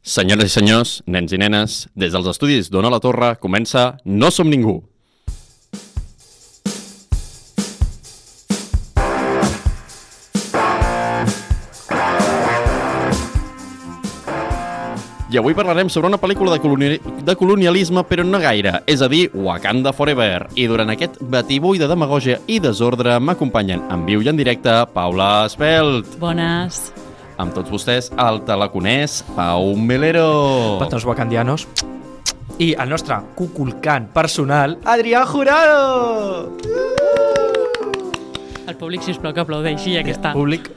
Senyores i senyors, nens i nenes, des dels estudis d'Ona la Torre comença No som ningú. I avui parlarem sobre una pel·lícula de, coloni de colonialisme, però no gaire, és a dir, Wakanda Forever. I durant aquest batibull de demagogia i desordre m'acompanyen en viu i en directe Paula Espelt. Bones. Amb tots vostès, el teleconès Pau Melero. Patrons wakandianos. I el nostre cuculcant personal, Adrià Jurado! El públic, si us plau, que aplaudeixi, ja que està. Públic.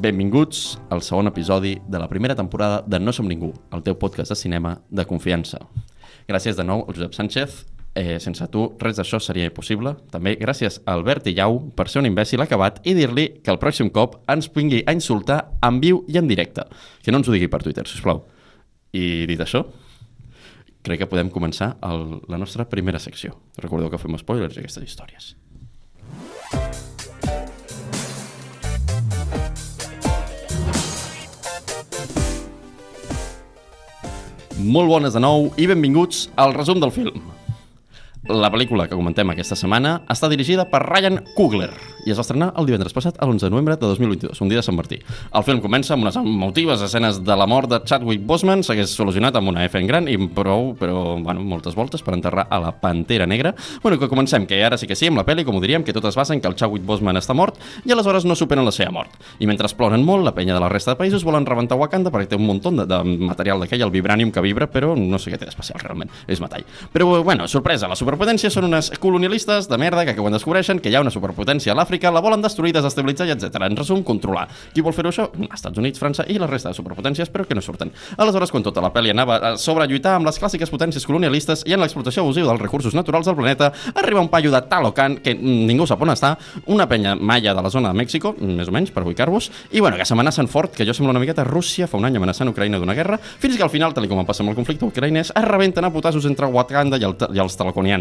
Benvinguts al segon episodi de la primera temporada de No som ningú, el teu podcast de cinema de confiança. Gràcies de nou al Josep Sánchez. Eh, sense tu res d'això seria impossible. També gràcies a Albert Illau per ser un imbècil acabat i dir-li que el pròxim cop ens vingui a insultar en viu i en directe. Que no ens ho digui per Twitter, sisplau. I dit això, crec que podem començar el, la nostra primera secció. Recordeu que fem spoilers i aquestes històries. Molt bones de nou i benvinguts al resum del film. La pel·lícula que comentem aquesta setmana està dirigida per Ryan Coogler i es va estrenar el divendres passat, a l'11 de novembre de 2022, un dia de Sant Martí. El film comença amb unes emotives escenes de la mort de Chadwick Boseman, s'hagués solucionat amb una F en gran i prou, però, bueno, moltes voltes per enterrar a la Pantera Negra. Bueno, que comencem, que ara sí que sí, amb la pel·li, com ho diríem, que tot es basa en que el Chadwick Boseman està mort i aleshores no superen la seva mort. I mentre ploren molt, la penya de la resta de països volen rebentar Wakanda perquè té un munt de, de material d'aquell, el vibranium que vibra, però no sé què té d'especial realment, és metall. Però, bueno, sorpresa, les superpotències són unes colonialistes de merda que, quan descobreixen que hi ha una superpotència a l'Àfrica la volen destruir, desestabilitzar i etc. En resum, controlar. Qui vol fer-ho això? Estats Units, França i la resta de superpotències, però que no surten. Aleshores, quan tota la pel·li anava a sobrelluitar amb les clàssiques potències colonialistes i en l'explotació abusiva dels recursos naturals del planeta, arriba un paio de Talocan, que ningú sap on està, una penya maia de la zona de Mèxico, més o menys, per ubicar-vos, i bueno, que s'amenacen fort, que jo sembla una miqueta Rússia fa un any amenaçant Ucraïna d'una guerra, fins que al final, tal com passa amb el conflicte ucraïnès, es rebenten a putassos entre Wakanda i, el, i els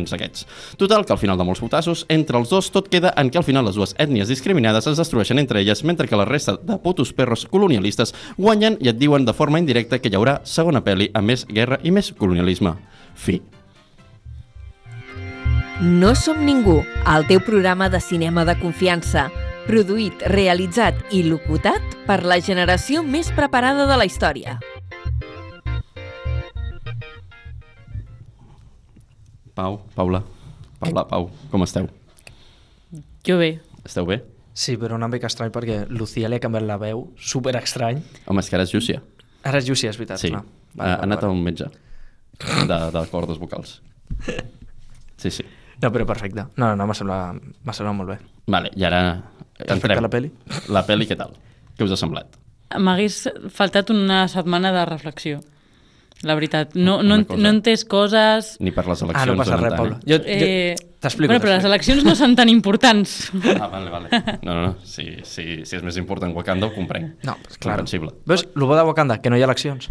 talaconians aquests. Total, que al final de molts putassos, entre els dos tot queda en que al final les dues ètnies discriminades es destrueixen entre elles, mentre que la resta de putos perros colonialistes guanyen i et diuen de forma indirecta que hi haurà segona pel·li amb més guerra i més colonialisme. Fi. No som ningú, el teu programa de cinema de confiança, produït, realitzat i locutat per la generació més preparada de la història. Pau, Paula, Paula, Pau, com esteu? Jo bé. Esteu bé? Sí, però una mica estrany perquè Lucía li ha canviat la veu, super estrany. Home, és que ara és Llúcia. Ara és Jussi, és veritat. Sí, No. ha, ha anat a un metge de, de cordes vocals. Sí, sí. No, però perfecte. No, no, no m'ha semblat, semblat molt bé. Vale, i ara Respecte a la peli? La peli, què tal? Què us ha semblat? M'hagués faltat una setmana de reflexió. La veritat. No, no, no he entès coses... Ni per les Ah, eleccions. no passa res, Paula. Jo, Eh... jo t'explico. Bueno, però les eleccions no són tan importants. Eh? Ah, vale, vale. No, no, no. Si, si, si és més important Wakanda, ho comprenc. No, pues, clar. Comprensible. Veus, el bo de Wakanda, que no hi ha eleccions.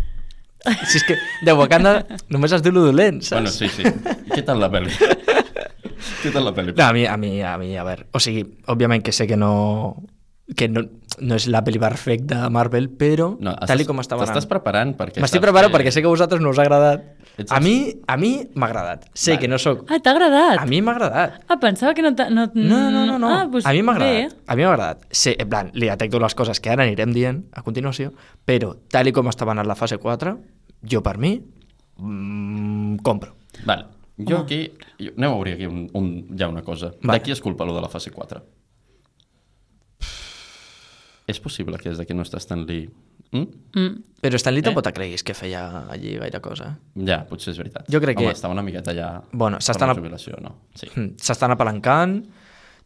Si és que de Wakanda només es diu lo dolent, saps? Bueno, sí, sí. I què tal la pel·li? què tal la pel·li? No, a mi, a mi, a mi, a veure, o sigui, òbviament que sé que no, que no, no és la pel·li perfecta de Marvel, però No, tal i com estava T'estàs preparant perquè... M'estic preparant que- perquè sé que a vosaltres no us ha agradat. Ets A mi, a mi m'ha agradat. Sé Vale. que no sóc... Ah, t'ha agradat? A mi m'ha agradat. Ah, pensava que no... t'ha- No, No, no, no, no. Ah, doncs a mi m'ha agradat. A mi m'ha agradat. Sé, en plan, li detecto les coses que ara anirem dient a continuació, però tal com estava anant la fase 4, jo per mi, mm, compro. Vale. Jo aquí... Jo, anem a obrir aquí un, un, ja una cosa. Vale. De qui és culpa lo de la fase 4? És possible que des d'aquí no està Stan Lee... Mm? Mm. Però Stan Lee Eh? tampoc creguis que feia allí gaire cosa. Ja, potser és veritat. Jo crec Home, que- estava una miqueta ja... Bueno, s'estan la a- jubilació, no? Sí. Mm, S'estan apalancant,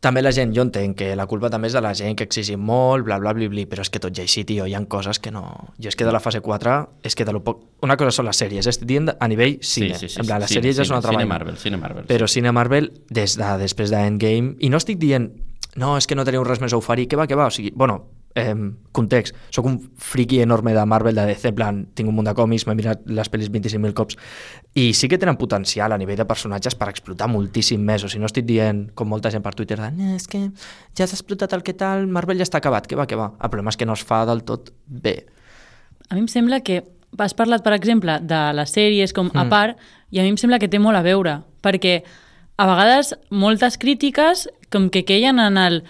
també la gent, jo entenc que la culpa també és de la gent que exigim molt, bla, bla, bla, bla, però és que tot ja així, tio, hi ha coses que no... Jo és que de la fase 4, és que de lo poc... Una cosa són les sèries, estic dient a nivell cine. sí, sí, en plan, sí, les sèries ja és cine, una altra cine. Marvel, cine Marvel. Però cine Marvel, des de després d'Endgame, i no estic dient, no, és que no teniu res més a oferir, que va, que va, o sigui, bueno, Eh, context, sóc un friki enorme de Marvel, de DC, en plan, tinc un munt de còmics, m'he mirat les pel·lis 25.000 cops, i sí que tenen potencial a nivell de personatges per explotar moltíssim més, o si no estic dient, com molta gent per Twitter, de, "No, és que ja s'ha explotat el que tal, Marvel ja està acabat, que va, que va. El problema és que no es fa del tot bé. A mi em sembla que has parlat, per exemple, de les sèries com a Mm. part, i a mi em sembla que té molt a veure, perquè a vegades moltes crítiques com que queien en el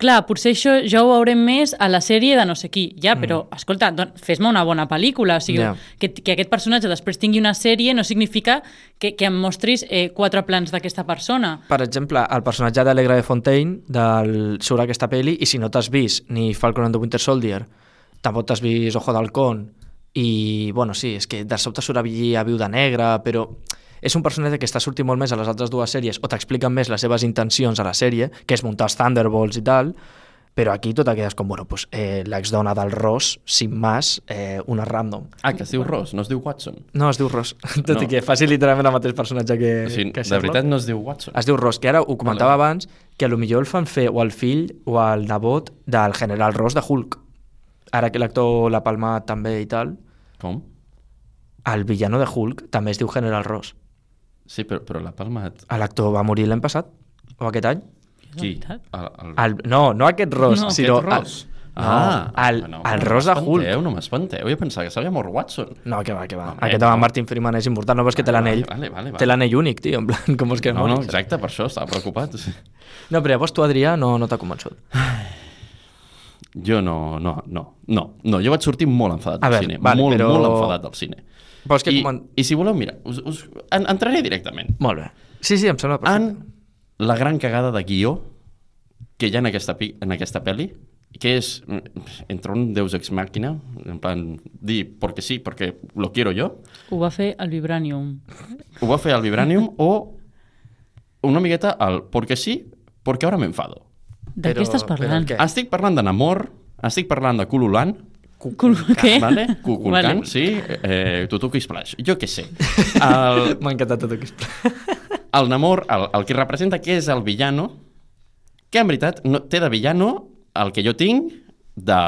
clar, potser això ja ho veurem més a la sèrie de no sé qui. Ja, però, escolta, don- fes-me una bona pel·lícula. O sigui, Ja. que, que aquest personatge després tingui una sèrie no significa que, que em mostris eh, quatre plans d'aquesta persona. Per exemple, el personatge d'Alegra de Fontaine del, a aquesta pel·li i si no t'has vist ni Falcon and the Winter Soldier, tampoc t'has vist Ojo d'Halcón i, bueno, sí, és que de sobte surt a Viuda Negra, però és un personatge que està sortint molt més a les altres dues sèries o t'expliquen més les seves intencions a la sèrie, que és muntar els Thunderbolts i tal, però aquí tot quedes com, bueno, pues, eh, l'exdona del Ross, sin más, eh, una random. Ah, que es diu Ross, no es diu Watson. No, es diu Ross, tot No. i que faci literalment el mateix personatge que, O sigui, que de veritat no es diu Watson. Es diu Ross, que ara ho comentava Vale. abans, que a lo millor el fan fer o el fill o el nebot del general Ross de Hulk. Ara que l'actor l'ha palmat també i tal, Com? el villano de Hulk també es diu General Ross. Sí, però, però l'ha palmat. L'actor va morir l'any passat, o aquest any. Qui? El, el... El, no, no aquest Ross, No. sinó... Aquest Ross? El, no, el, no, el no Ross de Hulk. No m'espanteu, jo pensava que s'havia mort Watson. No, que va, que va. Home, Aquest no. amb Martin Freeman és important, no veus que té l'anell? vale, vale, vale. Té l'anell únic, tio, en plan, com és que No, no, exacte, per això estava preocupat. No, però llavors tu, Adrià, no, no t'ha convençut. Jo no, no, no, no, no, jo vaig sortir molt enfadat A del cine, vale, molt, però- molt enfadat del cine. Vols que I, comen- I si voleu, mira, us, us, en, entraré directament. Molt bé. Sí, sí, em sembla perfecte. En la gran cagada de guió que hi ha en aquesta, pi- en aquesta pel·li, que és mm, entre un deus ex màquina, en plan, dir perquè sí, perquè lo quiero yo, Ho va fer el Vibranium. ho va fer el Vibranium o una miqueta el perquè sí, perquè ara m'enfado. De Però- què estàs però parlant? Estic parlant de Namor, estic parlant de Cululant, Cul- Què? vale? Cuculcán, Vale. sí, eh, Tutuki Splash, jo què sé. El, M'ha encantat tot aquest el Namor, el, el que representa que és el villano, que en veritat no, té de villano el que jo tinc de...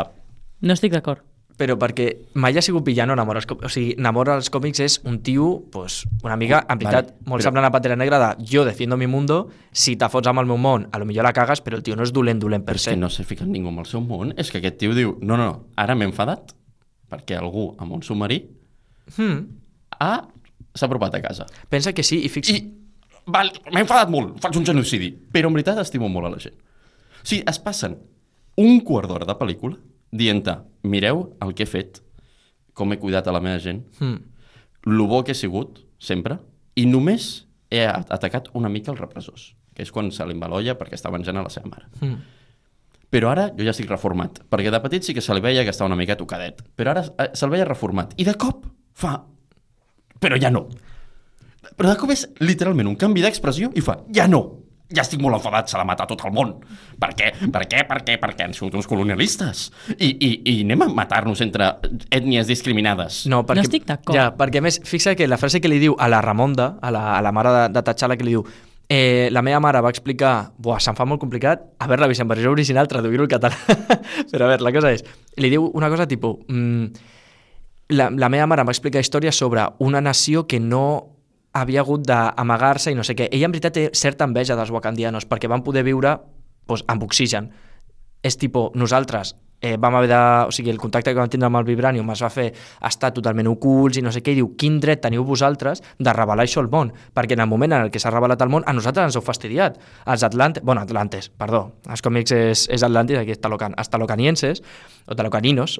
No estic d'acord. Però perquè mai ha sigut villano Namor als còmics. O sigui, Namor als còmics és un tio, pues, una mica, en veritat, Vale, molt però- semblant a Pantera Negra de jo defiendo mi mundo, si te fots amb el meu món, a lo millor la cagues, però el tio no és dolent, dolent per És ser. que no s'ha ficat ningú amb el seu món. És que aquest tio diu, no, no, no, ara m'he enfadat perquè algú amb un submarí Hmm. ha s'ha apropat a casa. Pensa que sí, i fix... I val, m'he enfadat molt, faig un genocidi. Però en veritat estimo molt a la gent. O sigui, es passen un quart d'hora de pel·lícula dient mireu el que he fet, com he cuidat a la meva gent, Hmm. lo bo que he sigut, sempre, i només he atacat una mica els repressors, que és quan se li embalolla perquè està venjant a la seva mare. Hmm. Però ara jo ja estic reformat, perquè de petit sí que se li veia que estava una mica tocadet, però ara eh, se'l veia reformat, i de cop fa... Però ja no. Però de cop és literalment un canvi d'expressió i fa, ja no, ja estic molt enfadat, s'ha de matar tot el món. Per què? Per què? Per què? Perquè han sigut uns colonialistes. I, i, i anem a matar-nos entre ètnies discriminades. No, perquè, estic d'acord. Ja, perquè a més, fixa que la frase que li diu a la Ramonda, a la, a la mare de, de T'Challa, que li diu eh, la meva mare va explicar, buah, se'm fa molt complicat haver-la vist en versió original, traduir-ho al català. Però a veure, la cosa és, li diu una cosa tipus, mm, la, la meva mare va explicar històries sobre una nació que no havia hagut d'amagar-se i no sé què. Ella en veritat té certa enveja dels wakandianos perquè van poder viure doncs, amb oxigen. És tipus, nosaltres eh, vam haver de... O sigui, el contacte que vam tindre amb el Vibranium es va fer estar totalment ocults i no sé què, i diu, quin dret teniu vosaltres de revelar això al món? Perquè en el moment en el que s'ha revelat al món, a nosaltres ens heu fastidiat. Els Atlantes... Bueno, Atlantes, perdó. Els còmics és, és Atlantis, aquí és Talocan. Els talocanienses, o talocaninos,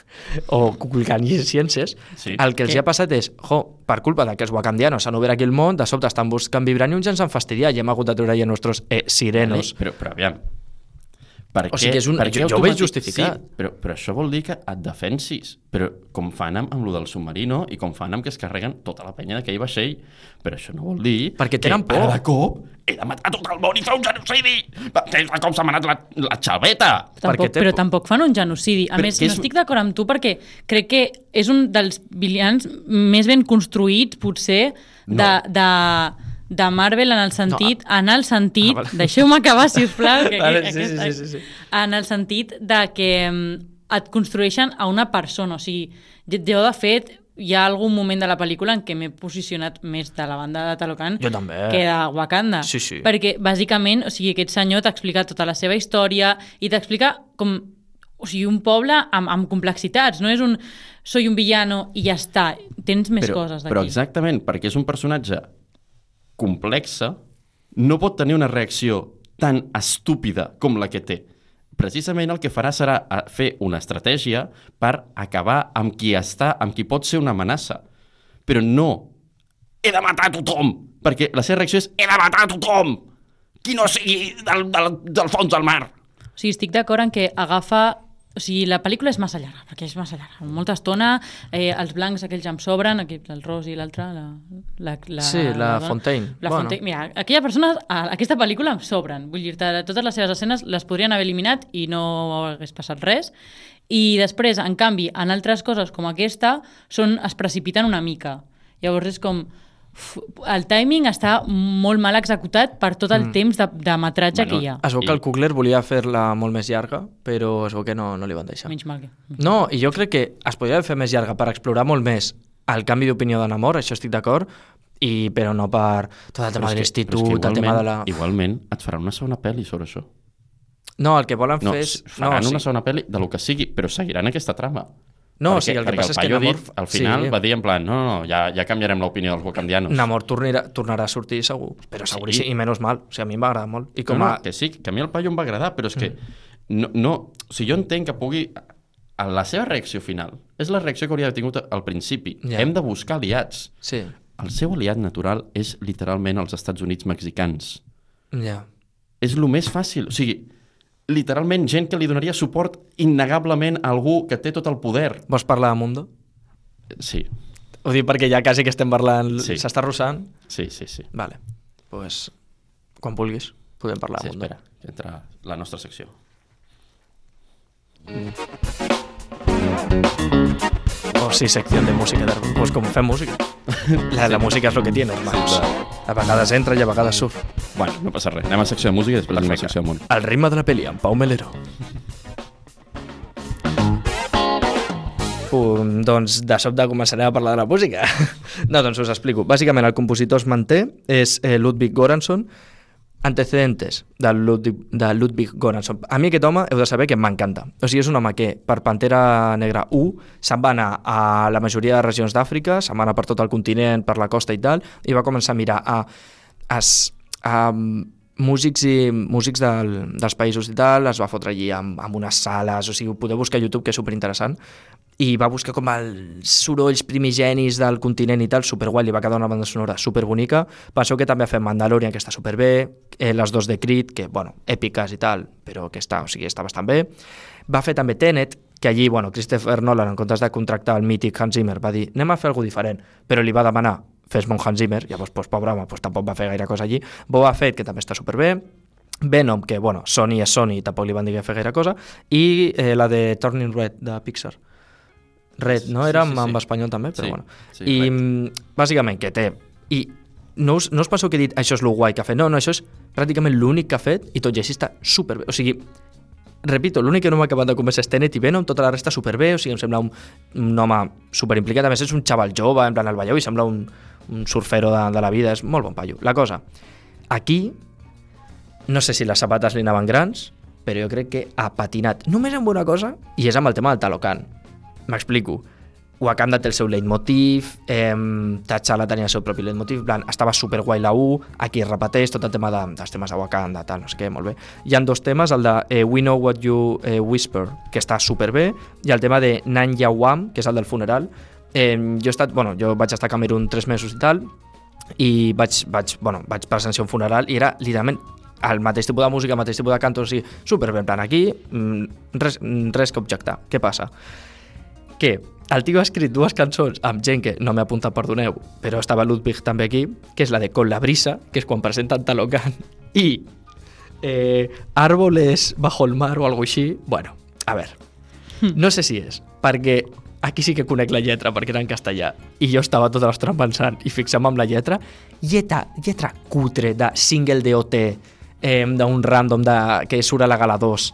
o cuculcanienses, Sí. el que els ha passat és, jo, per culpa de que els wakandianos s'han obert aquí el món, de sobte estan buscant Vibranium i ens han fastidiat i hem hagut de treure ja nostres eh, sirenos. Vale? Però, però aviam, per O sigui, és un- per què jo- jo ho veig justificat. Sí, però, però això vol dir que et defensis. Però com fan amb, amb lo del submarino i com fan amb que es carreguen tota la penya d'aquell vaixell. Però això no vol dir Perquè que tenen por. ara de cop he de matar tot el món i fer un genocidi. Que és com s'ha manat la, la xaveta. Tampoc, té però por. tampoc fan un genocidi. A Però més, que no és- estic d'acord amb tu perquè crec que és un dels villans més ben construïts, potser, de, No. de, de Marvel en el sentit, no. en el sentit, Ah, vale. deixeu-me acabar, si us plau, que, Vale, que sí, sí, sí, sí, sí. en el sentit de que mm, et construeixen a una persona, o sigui, jo de fet hi ha algun moment de la pel·lícula en què m'he posicionat més de la banda de Talocan Jo també. que de Wakanda. Sí, sí. Perquè, bàsicament, o sigui, aquest senyor t'explica tota la seva història i t'explica com o sigui, un poble amb, amb complexitats, no és un soy un villano i ja està, tens més però, coses d'aquí. Però exactament, perquè és un personatge complexa, no pot tenir una reacció tan estúpida com la que té. Precisament el que farà serà a- fer una estratègia per acabar amb qui està, amb qui pot ser una amenaça. Però no he de matar tothom, perquè la seva reacció és he de matar tothom, qui no sigui del, del, del fons del mar. O sigui, estic d'acord en que agafa... O sigui, la pel·lícula és massa llarga, perquè és massa llarga. Molta estona, eh, els blancs aquells ja em sobren, aquí, el Ros i l'altre, la, la, la, Sí, la Fontaine. La Bueno. Fontaine. Mira, aquella persona, a aquesta pel·lícula em sobren. Vull dir-te, totes les seves escenes les podrien haver eliminat i no hagués passat res. I després, en canvi, en altres coses com aquesta, són, es precipiten una mica. Llavors és com... El timing està molt mal executat per tot el mm. temps de, de metratge Bueno, que hi ha. Es veu que el Kugler volia fer-la molt més llarga, però es veu que no, no li van deixar. Menys mal que... No, i jo crec que es podria fet més llarga per explorar molt més el canvi d'opinió d'en Amor, això estic d'acord, i, però no per tot el tema de l'institut, el tema de la... Igualment, et faran una segona pel·li sobre això. No, el que volen No, fer és... faran no, una sí. segona pel·li de lo que sigui, però seguiran aquesta trama. No, o perquè, sigui, el que passa és que Namor- dit, al final sí. va dir en plan, no, no, no ja, ja canviarem l'opinió dels wakandianos. Namor tornarà, tornarà a sortir segur, però seguríssim, Sí. i menys mal. O sigui, a mi em va agradar molt. I Com no, a... no, que sí, que a mi el paio em va agradar, però és que no, no, o sigui, jo entenc que pugui... La seva reacció final és la reacció que hauria tingut al principi. Ja. Hem de buscar aliats. Sí, El seu aliat natural és literalment els Estats Units mexicans. ja. És el més fàcil. O sigui, literalment gent que li donaria suport innegablement a algú que té tot el poder. Vols parlar de Mundo? Sí, Ho dic perquè ja quasi que estem parlant... Sí. S'està russant? sí, sí, sí. Vale. Doncs, pues, quan vulguis, podem parlar Sí, de Mundo. espera, que entra la nostra secció. Oh, sí, sección de música. Pues com fem música. La, la música és el que tiene, hermanos. A vegades entra i a vegades surt. Bueno, no passa res. Anem a secció de música i després anem a secció de món. El ritme de la pel·li, amb Pau Melero. Um, doncs de sobte començarem a parlar de la música. no, doncs us explico. Bàsicament el compositor es manté, és eh, Ludwig Göransson, antecedentes de Ludwig, de Ludwig Göransson. A mi aquest home heu de saber que m'encanta. O sigui, és un home que per Pantera Negra 1 se'n va anar a la majoria de regions d'Àfrica, se'n va anar per tot el continent, per la costa i tal, i va començar a mirar a, a, s- a músics i músics del, dels països i tal, es va fotre allí amb, amb unes sales, o sigui, ho podeu buscar a YouTube, que és superinteressant, i va buscar com els sorolls primigenis del continent i tal, superguai, li va quedar una banda sonora superbonica. Penseu que també ha fet Mandalorian, que està superbé, eh, les dos de Creed, que, bueno, èpiques i tal, però que està, o sigui, està bastant bé. Va fer també Tenet, que allí, bueno, Christopher Nolan, en comptes de contractar el mític Hans Zimmer, va dir, anem a fer alguna diferent, però li va demanar fes-me un Hans Zimmer, llavors, pues, pobre home, pues, tampoc va fer gaire cosa allí. Boba Fett, que també està superbé, Venom, que, bueno, Sony és Sony, tampoc li van dir que fer gaire cosa, i eh, la de Turning Red, de Pixar. Red, no? Sí, Era sí, amb, sí. amb espanyol també, però Sí, bueno. sí, I, Red. mm, bàsicament, que té... I no us, no us penseu que he dit això és lo guai que ha fet. No, no, això és pràcticament l'únic que ha fet i tot i així està superbé. O sigui, repito, l'únic que no m'ha acabat de convèncer és Tenet i Venom, tota la resta superbé, o sigui, em sembla un, un home superimplicat, a més és un xaval jove, en plan el veieu i sembla un, un surfero de, de la vida, és molt bon paio. La cosa, aquí, no sé si les sabates li anaven grans, però jo crec que ha patinat només amb una cosa, i és amb el tema del Talocan. M'explico. Wakanda té el seu leitmotiv, eh, T'Challa tenia el seu propi leitmotiv, plan, estava superguai la 1, aquí es repeteix tot el tema de, dels temes de Wakanda, tal, no sé què, molt bé. Hi han dos temes, el de eh, We Know What You eh, Whisper, que està superbé, i el tema de Nan Yawam, que és el del funeral. Eh, jo, he estat, bueno, jo vaig estar a Camerún tres mesos i tal, i vaig, vaig, bueno, vaig presenciar un funeral i era literalment el mateix tipus de música, el mateix tipus de canto, o sigui, superbé, en plan, aquí mm, res, mm, res que objectar. Què passa? Que el tio ha escrit dues cançons amb gent que no m'he apuntat, perdoneu, però estava Ludwig també aquí, que és la de Con la brisa, que és quan presenten Talocan, i eh, Árboles bajo el mar o algo així. Bueno, a veure, no sé si és perquè aquí sí que conec la lletra perquè era en castellà i jo estava tota l'estona pensant i fixant-me amb la lletra lletra, lletra cutre de single DOT eh, d'un random de, que surt a la gala 2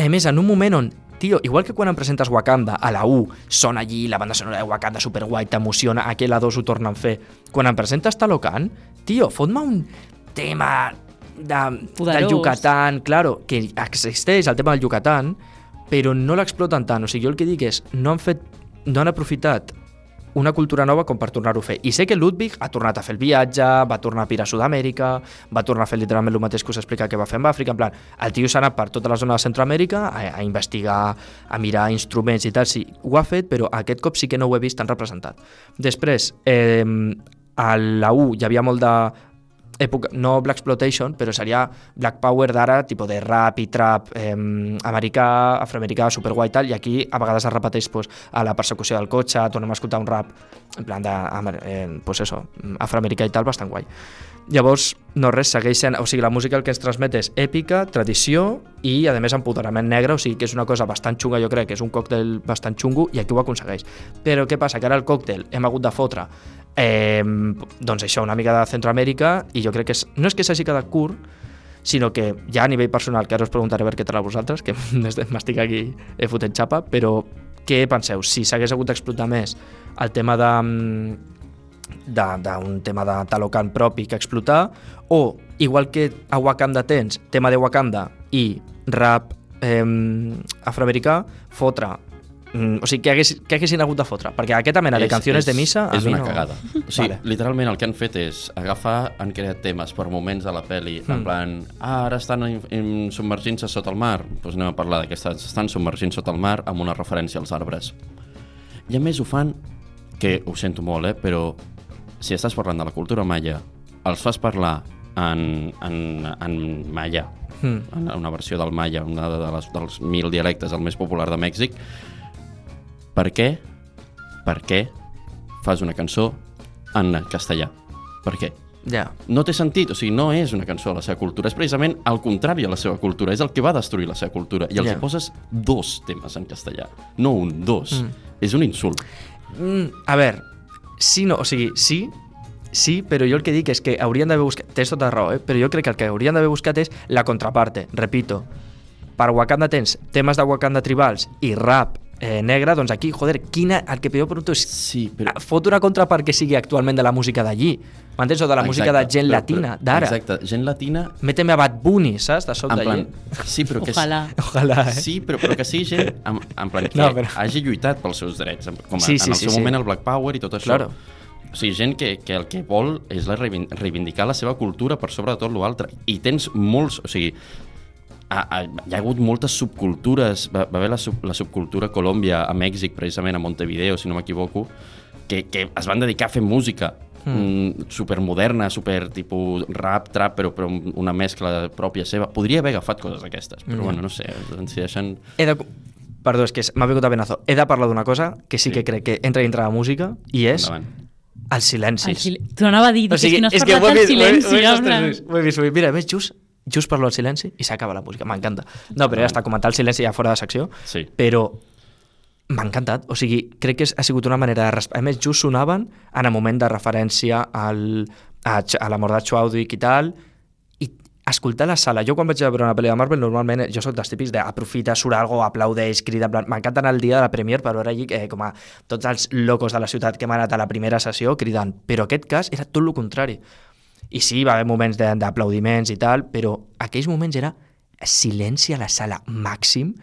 a més en un moment on Tio, igual que quan em presentes Wakanda, a la 1 sona allí la banda sonora de Wakanda superguai, t'emociona, aquí a la 2 ho tornen a fer. Quan em presentes Talocan, tio, fot-me un tema de, del Poderós. Yucatán, claro, que existeix el tema del Yucatán, però no l'exploten tant. O sigui, jo el que dic és, no han fet, no han aprofitat una cultura nova com per tornar-ho a fer. I sé que Ludwig ha tornat a fer el viatge, va tornar a pirar a Sud-amèrica, va tornar a fer literalment el mateix que us explica que va fer amb Àfrica, en plan, el tio s'ha anat per tota la zona de Centroamèrica a, a investigar, a mirar instruments i tal, sí, ho ha fet, però aquest cop sí que no ho he vist tan representat. Després, eh, a la U hi havia molt de època, no Black Exploitation, però seria Black Power d'ara, tipus de rap i trap eh, americà, afroamericà, superguai i tal, i aquí a vegades es repeteix pues, a la persecució del cotxe, tornem a escoltar un rap en plan de, eh, pues eso, afroamericà i tal, bastant guai. Llavors, no res, segueix sent... O sigui, la música el que ens transmet és èpica, tradició i, a més, empoderament negre, o sigui, que és una cosa bastant xunga, jo crec que és un còctel bastant xungo i aquí ho aconsegueix. Però què passa? Que ara el còctel hem hagut de fotre eh, doncs això, una mica de Centroamèrica i jo crec que és, no és que s'hagi quedat curt, sinó que ja a nivell personal, que ara us preguntaré a veure què tal a vosaltres, que m'estic aquí eh, fotent xapa, però què penseu? Si s'hagués hagut d'explotar més el tema de mm, d'un tema de Talocan propi que explotar, o igual que a Wakanda tens tema de Wakanda i rap eh, afroamericà, fotre mm, o sigui, que, hagués, que haguessin hagut de fotre perquè aquesta mena de canciones és- de missa a és mi una no... cagada. O sigui, Vale. literalment el que han fet és agafar, han creat temes per moments de la pel·li, Hmm. en plan, ah, ara estan in- in- submergint-se sota el mar, doncs anem a parlar d'aquestes, estan submergint sota el mar amb una referència als arbres. I a més ho fan, que ho sento molt, eh, però si estàs parlant de la cultura maia, els fas parlar en, en, en maia, Mm. en una versió del maia, una de les, dels mil dialectes, el més popular de Mèxic, per què? Per què fas una cançó en castellà? Per què? Ja. No té sentit, o sigui, no és una cançó a la seva cultura, és precisament el contrari a la seva cultura, és el que va destruir la seva cultura, i els Ja. yeah. poses dos temes en castellà, no un, dos. Mm. És un insult. Mm, a veure, sí, no, o sigui, sí, sí, però jo el que dic és que haurien d'haver buscat... Tens tota raó, eh? però jo crec que el que haurien d'haver buscat és la contraparte. Repito, per Wakanda tens temes de Wakanda tribals i rap eh, negre, doncs aquí, joder, quina, el que jo pregunto és Sí, però... fot una contrapart que sigui actualment de la música d'allí. M'entens? O de la música de gent però- latina, d'ara. Exacte, gent latina... Méteme a Bad Bunny, saps? De sota En plan, d'allí. sí, però que... Ojalà. Ojalà, eh? Sí, però, però que sigui gent en, en plan que No, però- hagi lluitat pels seus drets, en- com a, Sí, sí, en el sí, seu sí. moment el Black Power i tot això. Claro. O sigui, gent que, que el que vol és la reivin- reivindicar la seva cultura per sobre de tot l'altre. I tens molts... O sigui, ha, ha, hi ha hagut moltes subcultures. Va, va haver la, sub, la subcultura Colòmbia a Mèxic, precisament a Montevideo, si no m'equivoco, que, que es van dedicar a fer música mm. supermoderna, super tipus rap, trap, però, però una mescla pròpia seva. Podria haver agafat coses d'aquestes, però Mm. bueno, no sé, ens deixen... He de... Perdó, és que m'ha vingut a penazo. He de parlar d'una cosa que sí, Sí. que crec que entra dintre la música i és Endavant. els silencis. El sil... T'ho anava a dir, O sigui, és que no has és que parlat he del vist, ho he- silenci. ho he vist ho he vist, ho he vist. Mira, a més, just, just parlo del silenci i s'acaba la música. M'encanta. No, però ja està, comentar el silenci ja fora de secció, Sí. però m'ha encantat. O sigui, crec que ha sigut una manera de... A més, just sonaven en el moment de referència al, a, a la mort de Chadwick i tal, i escoltar la sala. Jo quan vaig a veure una pel·li de Marvel, normalment eh, jo sóc dels típics d'aprofita, surt algo, aplaudeix, crida. M'encanta anar el dia de la premier per veure allí eh, com a tots els locos de la ciutat que hem anat a la primera sessió cridant. Però aquest cas era tot el contrari. I sí, va haver moments de- d'aplaudiments i tal, però aquells moments era silenci a la sala màxim,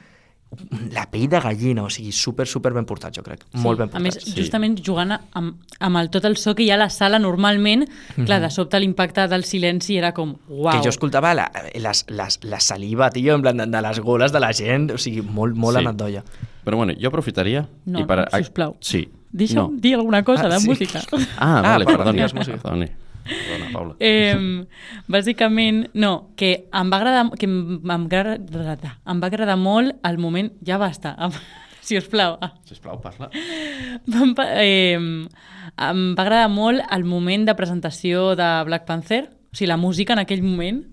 la pell de gallina, o sigui, super, super ben portat, jo crec. Molt ben A més, portat. sí. justament jugant amb, amb el, tot el so que hi ha a la sala normalment, clar, de sobte l'impacte del silenci era com, uau. Que jo escoltava la, les, les, la saliva, tio, en plan de, de les goles de la gent, o sigui, molt, molt Sí. anat d'olla. Però bueno, jo aprofitaria... No, i per... sisplau. Sí. Deixa'm no. dir alguna cosa Ah, de sí. música. Ah, vale, perdó, perdoni. Perdoni. Perdona, Paula. Eh, bàsicament, no, que em va agradar, que em, em, agrada, em va agradar molt el moment... Ja basta, em, si us plau. Ah, Sisplau, parla. Em, pa- eh, em va agradar molt el moment de presentació de Black Panther, o sigui, la música en aquell moment.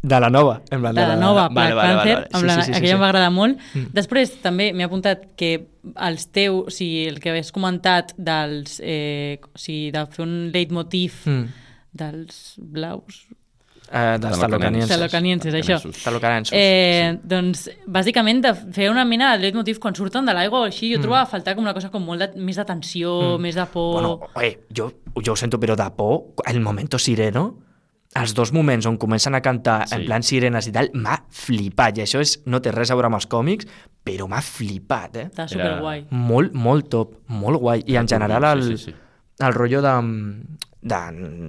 De la nova. En plan, de la nova Black Panther, Sí, amb la, sí, sí, sí, aquella sí. em va agradar molt. Mm. Després també m'he apuntat que els teus, o sigui, el que havies comentat dels, eh, o sigui, de fer un leitmotiv Mm. dels blaus, Eh, dels talocanienses. talocanienses, això. Talocanienses. Eh, doncs, bàsicament, de fer una mena de leitmotiv quan surten de l'aigua o així, jo Mm. trobava a faltar com una cosa com molt de, més de tensió, Mm. més de por... Bueno, oye, jo, jo ho sento, però de por, el momento sireno, els dos moments on comencen a cantar Sí. en plan sirenes i tal, m'ha flipat. I això és, no té res a veure amb els còmics, però m'ha flipat, eh? Està superguai. Molt, molt top, molt guai. I en general el, Sí, sí, sí. el rotllo de, de,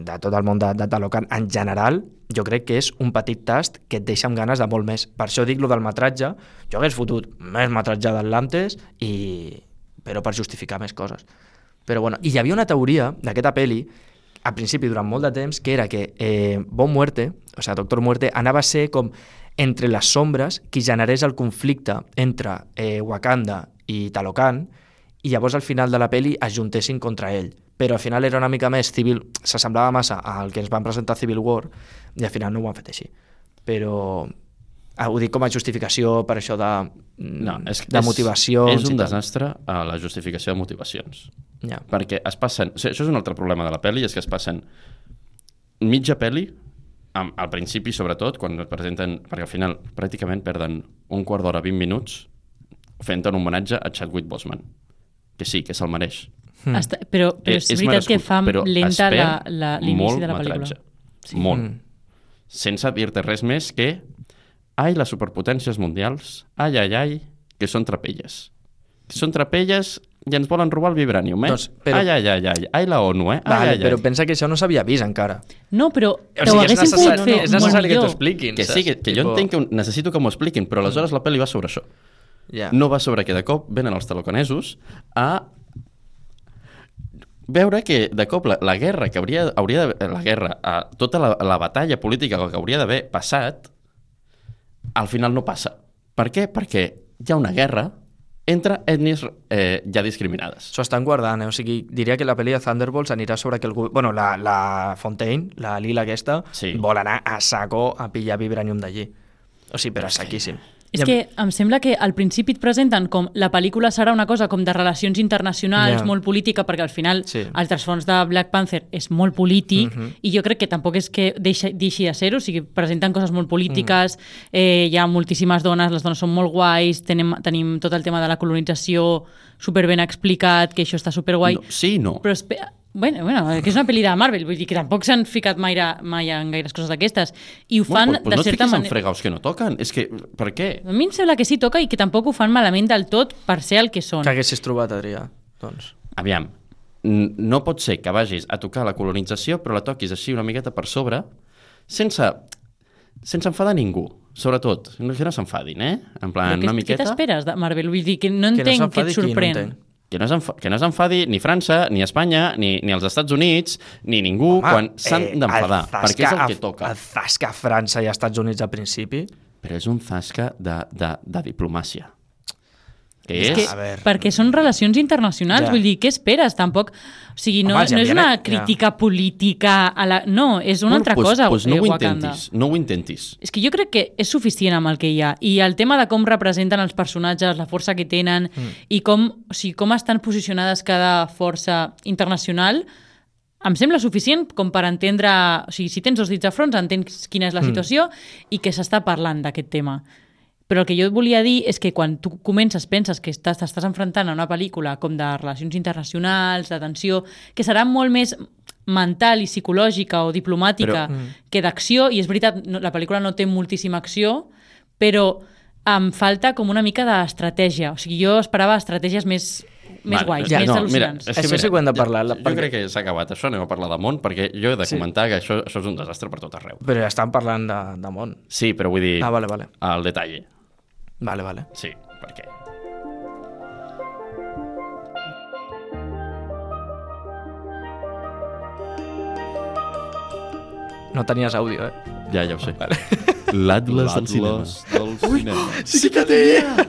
de tot el món de, de Talocan, en general, jo crec que és un petit tast que et deixa amb ganes de molt més. Per això dic lo del metratge. Jo hagués fotut més metratge d'Atlantes, i... però per justificar més coses. Però bueno, i hi havia una teoria d'aquesta peli al principi, durant molt de temps, que era que eh, Bon Muerte, o sigui, Doctor Muerte, anava a ser com entre les sombres qui generés el conflicte entre eh, Wakanda i Talocan i llavors al final de la peli es juntessin contra ell. Però al final era una mica més civil, s'assemblava massa al que ens van presentar Civil War i al final no ho han fet així. Però ah, ho dic com a justificació per això de, No, és, de és, motivacions És un desastre a la justificació de motivacions. Ja. Perquè es passen... O sigui, això és un altre problema de la pel·li, és que es passen mitja pel·li, am- al principi sobretot, quan et presenten... Perquè al final pràcticament perden un quart d'hora, 20 minuts, fent un homenatge a Chadwick Boseman. Que sí, que se'l mereix. Mm. Està, però, però és, veritat merescut, que fa lenta es l'inici de la pel·lícula. metratge. Molt. Mm. Sense dir-te res més que ai, les superpotències mundials, ai, ai, ai, que són trapelles. Són trapelles i ens volen robar el vibranium, eh? Doncs, però- Ai, ai, ai, ai, ai, la ONU, eh? Ai, Vale, ai, ai. però pensa que això no s'havia vist encara. No, però O sigui, ho és haguessin necessari, pogut fer és necessari que t'ho expliquin. Que sí, que, que jo Tipo- entenc que ho- necessito que m'ho expliquin, però aleshores la pel·li va sobre això. Ja. No va sobre que de cop venen els talocanesos a veure que de cop la, la guerra que hauria, hauria de, la guerra, a, tota la, la batalla política que hauria d'haver passat, al final no passa. Per què? Perquè hi ha una guerra entre ètnies eh, ja discriminades. S'ho estan guardant, eh? o sigui, diria que la pel·li de Thunderbolts anirà sobre que el... Bueno, la, la Fontaine, la Lila aquesta, Sí. vol anar a saco a pillar vibranium d'allí. O sigui, però a saquíssim. És que em sembla que al principi et presenten com la pel·lícula serà una cosa com de relacions internacionals, Ja. molt política, perquè al final Sí. el trasfons de Black Panther és molt polític, Mhm. i jo crec que tampoc és que deixi, deixi de ser-ho, o sigui, presenten coses molt polítiques, eh, hi ha moltíssimes dones, les dones són molt guais, tenim, tenim tot el tema de la colonització super ben explicat, que això està superguai. No, sí no. Però espera, bueno, bueno, que és una pel·li de Marvel, vull dir que tampoc s'han ficat mai, mai en gaires coses d'aquestes. I ho fan bueno, pues, de no et certa manera... fregaus que no toquen. És que, per què? A mi em sembla que sí toca i que tampoc ho fan malament del tot per ser el que són. Que haguessis trobat, Adrià? Doncs... Aviam, no pot ser que vagis a tocar la colonització però la toquis així una miqueta per sobre sense, sense enfadar ningú, sobretot. No, que no s'enfadin, eh? En plan, Però què, una què miqueta... t'esperes de Marvel? Vull dir que no Que no entenc què s'enfadi et qui, no sorprèn. entenc. Que no, que no ni França, ni Espanya, ni, ni els Estats Units, ni ningú Home, quan s'han eh, d'enfadar, perquè és el que toca. El zasca a França i als Estats Units al principi... Però és un zasca de, de, de diplomàcia. Que És és... que, A veure. perquè són relacions internacionals, Ja. vull dir, què esperes? Tampoc... O sigui, no, Home, els no és una ja. crítica política a la... No, és una altra pues, cosa, Pues eh, no ho Wakanda. intentis, no ho intentis. És que jo crec que és suficient amb el que hi ha. I el tema de com representen els personatges, la força que tenen mm. i com, o sigui, com estan posicionades cada força internacional, em sembla suficient com per entendre... O sigui, si tens dos dits a fronts, entens quina és la situació i que s'està parlant d'aquest tema. Però el que jo et volia dir és que quan tu comences, penses que estàs t'estàs enfrontant a una pel·lícula com de relacions internacionals, de tensió, que serà molt més mental i psicològica o diplomàtica Però- però, que d'acció, i és veritat, no, la pel·lícula no té moltíssima acció, però em falta com una mica d'estratègia. O sigui, jo esperava estratègies més, més Vale, guais, ja, més no, al·lucinants. Mira, és que, Això mira, sí que ho hem de jo- parlar, la- Jo, perquè- crec que s'ha acabat això, anem a parlar de món, perquè jo he de Sí. comentar que això, això és un desastre per tot arreu. Però ja estan parlant de, de món. Sí, però vull dir, Ah, vale, vale. al detall. Vale, vale. Sí, perquè... No tenies àudio, eh? Ja, ja ho sé. Vale. L'Atlas del cinema. del cinema. Sí que tenia!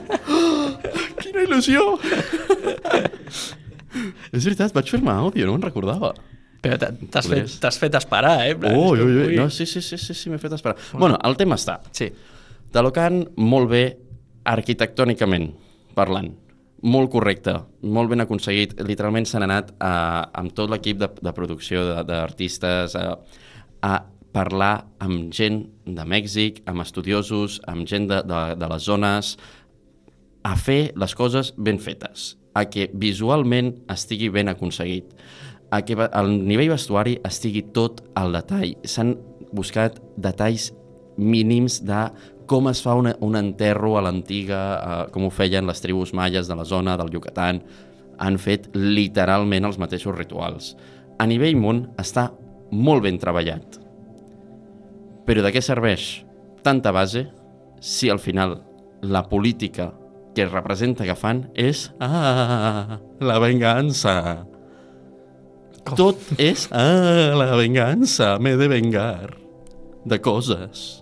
Quina il·lusió! És veritat, vaig fer-me àudio, no me'n recordava. Però t'ha- t'has fet, fet esperar, eh? Ui, ui, ui. No, sí, sí, sí, sí, sí m'he fet esperar. Bueno, el tema està. Sí. Talocan, molt bé arquitectònicament parlant. Molt correcte, molt ben aconseguit. Literalment s'han anat a, amb tot l'equip de, de producció d'artistes a, a parlar amb gent de Mèxic, amb estudiosos, amb gent de, de, de les zones, a fer les coses ben fetes, a que visualment estigui ben aconseguit, a que el nivell vestuari estigui tot al detall. S'han buscat detalls mínims de com es fa una, un enterro a l'antiga, eh, com ho feien les tribus maies de la zona del Yucatán. Han fet literalment els mateixos rituals. A nivell món està molt ben treballat. Però de què serveix tanta base si al final la política que representa que fan és ah, la vengança. Tot és ah, la vengança, m'he de vengar de coses.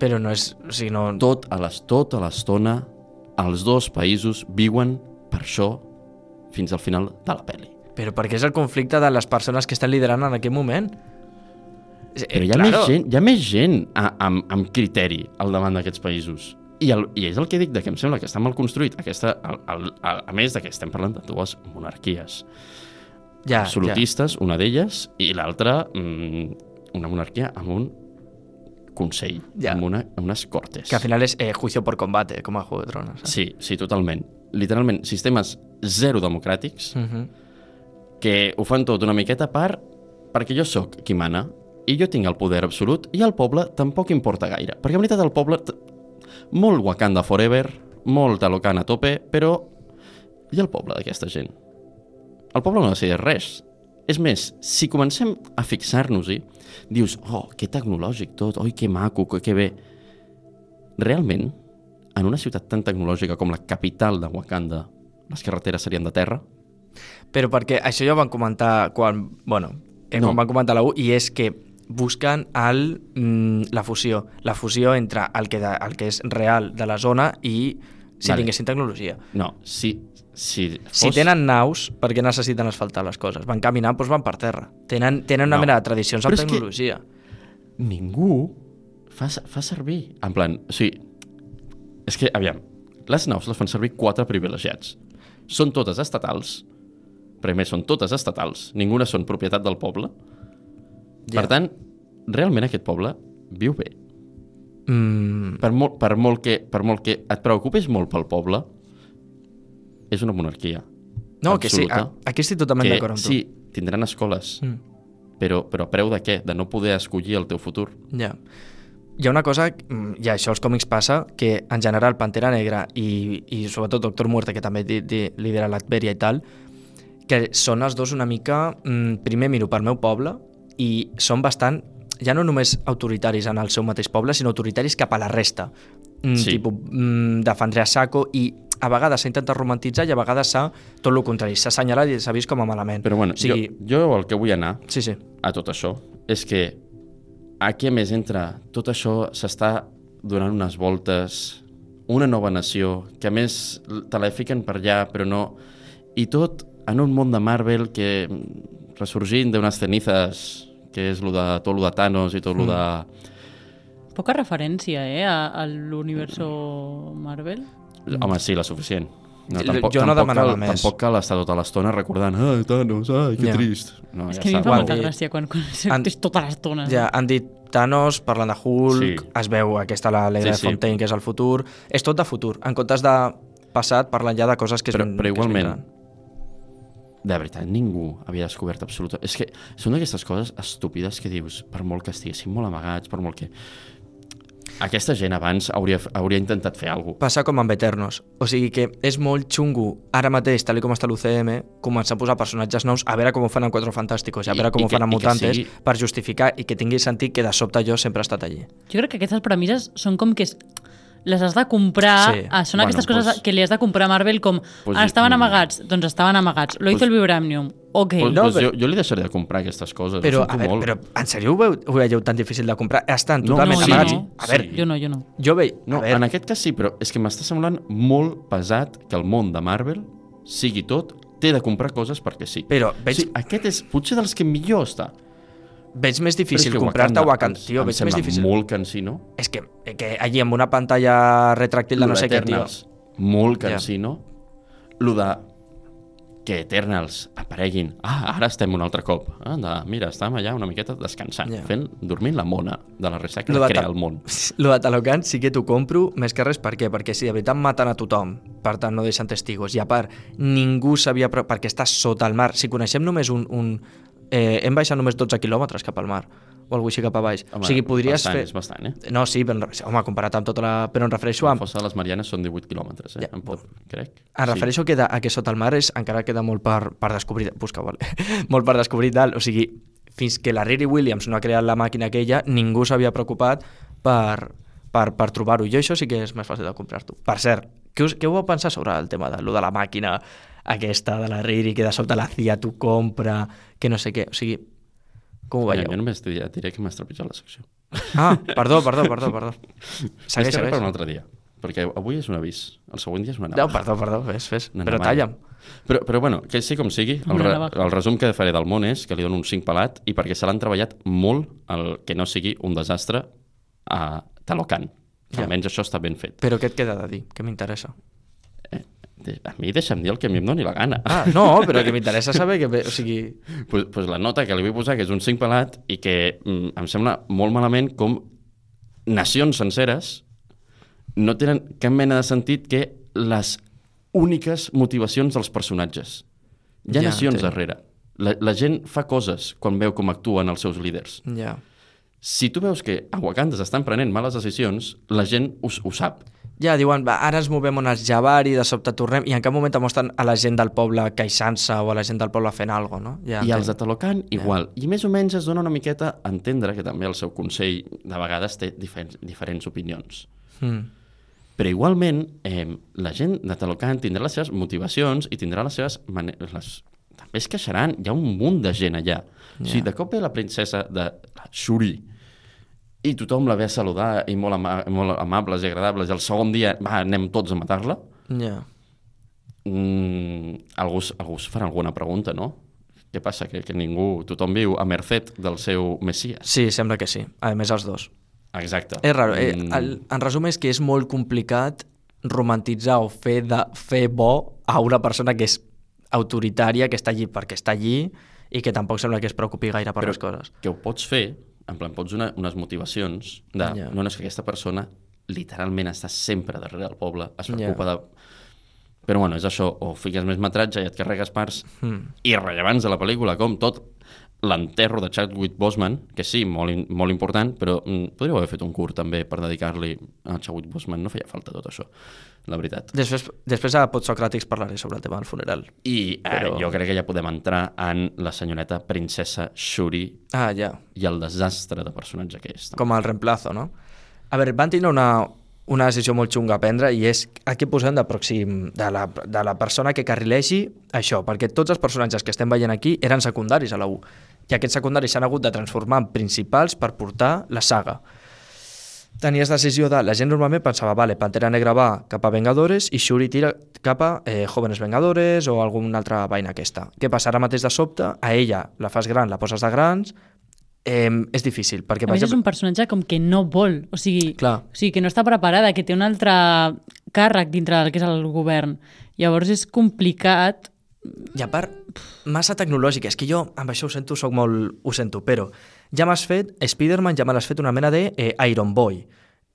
Però no és... O sigui, no... Tot a les, tota l'estona els dos països viuen per això fins al final de la pel·li. Però perquè és el conflicte de les persones que estan liderant en aquest moment. Eh, Però hi ha, més gent, hi ha més gent a, amb, amb criteri al davant d'aquests països. I, el, I és el que dic, de que em sembla que està mal construït. Aquesta, el, el, el, a més de que estem parlant de dues monarquies ja, absolutistes, una d'elles, i l'altra mm, una monarquia amb un consell, Ja. amb, una, amb unes cortes. Que al final és eh, juicio por combate, com a Juego de Tronos. Saps? Sí, sí, totalment. Literalment, sistemes zero democràtics Mm -hmm. que ho fan tot una miqueta per perquè jo sóc qui mana i jo tinc el poder absolut i el poble tampoc importa gaire. Perquè en veritat el poble... Molt Wakanda forever, molt Talocan a tope, però... I el poble d'aquesta gent? El poble no decideix res. És més, si comencem a fixar-nos-hi, dius, oh, que tecnològic tot, oi, que maco, que, que bé. Realment, en una ciutat tan tecnològica com la capital de Wakanda, les carreteres serien de terra? Però perquè això ja ho van comentar quan, bueno, eh, No. quan van comentar la U, i és que busquen el, mm, la fusió, la fusió entre el que, de, el que és real de la zona i si Vale. tinguessin tecnologia. No, si, si, fos... Si tenen naus, per què necessiten asfaltar les coses? Van caminant, doncs van per terra. Tenen, tenen una No. mena de tradicions Però amb tecnologia. Ningú fa, fa servir... En plan, o sigui, és que, aviam, les naus les fan servir quatre privilegiats. Són totes estatals, més són totes estatals, ninguna són propietat del poble. Ja. Per tant, realment aquest poble viu bé. Mm, Per molt, per, molt que, per molt que et preocupis molt pel poble, és una monarquia. no, que sí, a- aquí estic totalment d'acord amb tu. sí, tindran escoles, Mm. però, però a preu de què? De no poder escollir el teu futur. Ja. Hi ha una cosa, mm, i això als còmics passa, que en general Pantera Negra i, i sobretot Doctor Muerte, que també di, di, lidera l'Atveria i tal, que són els dos una mica, mm, primer miro pel meu poble i són bastant, ja no només autoritaris en el seu mateix poble, sinó autoritaris cap a la resta. Mm, Sí. Mm, defendré a saco i a vegades s'ha intentat romantitzar i a vegades s'ha tot el contrari, s'ha assenyalat i s'ha vist com a malament. Però bueno, o sigui, jo, jo el que vull anar Sí, sí. a tot això és que aquí a més entra tot això s'està donant unes voltes una nova nació que a més te la fiquen per allà però no i tot en un món de Marvel que mm, ressorgint d'unes cenizes que és lo de, tot lo de Thanos i tot lo de... Poca referència, eh, a, a l'universo Marvel. Home, sí, la suficient. No, Jo tampoc, no tampoc demanava cal, més. Tampoc cal estar tota l'estona recordant ai, Thanos, ai, que Ja. trist. No, és ja que a mi em fa molta gràcia quan, quan Han- és tota l'estona. Ja, han dit Thanos, parlant de Hulk, Sí. es veu aquesta la Leila Sí, de sí. Fontaine, que és el futur. És tot de futur. En comptes de passat, parlen ja de coses que es, Però, però igualment, de veritat, ningú havia descobert absoluta... És que són d'aquestes coses estúpides que dius, per molt que estiguessin molt amagats, per molt que... Aquesta gent abans hauria, hauria intentat fer alguna cosa. Passa com amb Eternos. O sigui que és molt xungo, ara mateix, tal com està l'UCM, començar a posar personatges nous, a veure com ho fan en Quatre Fantàsticos i a I- veure com i ho que- fan que Mutantes, sigui- per justificar i que tingui sentit que de sobte jo sempre he estat allí. Jo crec que aquestes premisses són com que es- les has de comprar, Sí. ah, són Bueno, aquestes coses pues- que li has de comprar a Marvel com Pues ah, estaven amagats, doncs estaven amagats. Lo hizo Pues- el Vibranium. Ok. Pues, No, pues però- jo, jo li deixaré de comprar aquestes coses. Però, a veure, molt. però en sèrio ho, veu, ho veieu tan difícil de comprar? Estan No, totalment no, sí, amagats. no. A veure, Sí. Jo no, jo no. jo veig... No, en aquest cas sí, però és que m'està semblant molt pesat que el món de Marvel sigui tot té de comprar coses perquè sí. Però veig- Sí, aquest és potser dels que millor està. Veig més difícil comprar-te Wakanda. em- Tio, em veig més difícil. molt cansino. És que, que allí amb una pantalla retràctil de no sé què, tio. Molt cansino. Lo de que Eternals apareguin. Ah, ara estem un altre cop. Anda, mira, estàvem allà una miqueta descansant, Ja. fent, dormint la mona de la ressaca Lo que de crea el món. Lo de Talocan sí que t'ho compro, més que res per què? Perquè si de veritat maten a tothom, per tant no deixen testigos, i a part ningú sabia... Perquè està sota el mar. Si coneixem només un... un eh, hem baixat només 12 quilòmetres cap al mar, o alguna així cap a baix. Home, o sigui, podries bastant, fer... És bastant, eh? No, sí, però, en re- home, comparat amb tota la... Però em refereixo La a... fossa de les Marianes són 18 quilòmetres, eh? Ja, em pot, crec. Em refereixo que de, a que sota el mar és, encara queda molt per, per descobrir... Busca, vale. molt per descobrir tal. O sigui, fins que la Riri Williams no ha creat la màquina aquella, ningú s'havia preocupat per, per, per trobar-ho. Jo això sí que és més fàcil de comprar-t'ho. Per cert, què, us, què ho vau pensar sobre el tema de, lo de la màquina aquesta de la Riri, que de sobte la CIA t'ho compra, que no sé què. O sigui, com ho Mira, veieu? jo només et diré, que m'has trepitjat la secció. Ah, perdó, perdó, perdó, perdó. Segueix, Segueix, per un altre dia, perquè avui és un avís, el següent dia és una No, navaja. perdó, perdó, fes, fes. Una Però talla'm. Però, però bueno, que sí com sigui, el, re, el resum que faré del món és que li dono un 5 pelat i perquè se l'han treballat molt el que no sigui un desastre a Talocan. Ja. Almenys això està ben fet. Però què et queda de dir? Que m'interessa. A mi deixa'm dir el que a mi em doni la gana. Ah, no, però que m'interessa saber que... O sigui, pues, pues la nota que li vull posar, que és un 5 pelat, i que mm, em sembla molt malament com nacions senceres no tenen cap mena de sentit que les úniques motivacions dels personatges. Hi ha Ja, nacions entenc. darrere. La, la gent fa coses quan veu com actuen els seus líders. ja. Si tu veus que a Wakanda s'estan prenent males decisions, la gent ho, ho sap. Ja, diuen, va, ara ens movem on els Jabari, de sobte tornem, i en cap moment mostren a la gent del poble queixant-se o a la gent del poble fent alguna cosa, no? Ja, I els de. Talocan, igual. I més o menys es dona una miqueta a entendre que també el seu consell de vegades té diferents, diferents opinions. Mm. Però igualment, eh, la gent de Talocan tindrà les seves motivacions i tindrà les seves... Les... També es queixaran, hi ha un munt de gent allà. Yeah. O sigui, de cop ve la princesa de Shuri i tothom la ve a saludar i molt, ama molt amables i agradables i el segon dia, va, anem tots a matar-la. Ja. Mm, algú, algú es farà alguna pregunta, no? Què passa? Que, que ningú, tothom viu a merced del seu messies. Sí, sembla que sí. A més, els dos. Exacte. És raro. Eh, Mm, el, en resum és que és molt complicat romantitzar o fer, de, fer bo a una persona que és autoritària, que està allí perquè està allí i que tampoc sembla que es preocupi gaire per Però- les coses. que ho pots fer, en plan, pots donar unes motivacions de, yeah. no, no, és que aquesta persona literalment està sempre darrere del poble, es preocupa Ja. de... Però bueno, és això, o fiques més metratge i et carregues parts Mm. irrellevants de la pel·lícula, com tot l'enterro de Chadwick Boseman, que sí, molt, molt important, però mm, podríeu haver fet un curt també per dedicar-li a Chadwick Boseman, no feia falta tot això, la veritat. Després, després a Podsocràtics parlaré sobre el tema del funeral. I eh, Però- jo crec que ja podem entrar en la senyoreta princesa Shuri Ah, ja. i el desastre de personatge que és. també. com el reemplazo, no? A veure, van tindre una, una decisió molt xunga a prendre i és a què posem de pròxim de la, de la persona que carrilegi això, perquè tots els personatges que estem veient aquí eren secundaris a la U i aquests secundaris s'han hagut de transformar en principals per portar la saga. Tenies decisió de... La gent normalment pensava, vale, Pantera Negra va cap a Vengadores i Shuri tira cap a eh, Jóvenes Vengadores o alguna altra vaina aquesta. Què passa? Ara mateix de sobte, a ella la fas gran, la poses de grans, eh, és difícil, perquè... A més, és un personatge com que no vol, o sigui, Clar. o sigui, que no està preparada, que té un altre càrrec dintre del que és el govern. Llavors és complicat I a part, massa tecnològica. És que jo, amb això ho sento, soc molt... Ho sento, però ja m'has fet... Spider-Man ja me l'has fet una mena de eh, Iron Boy.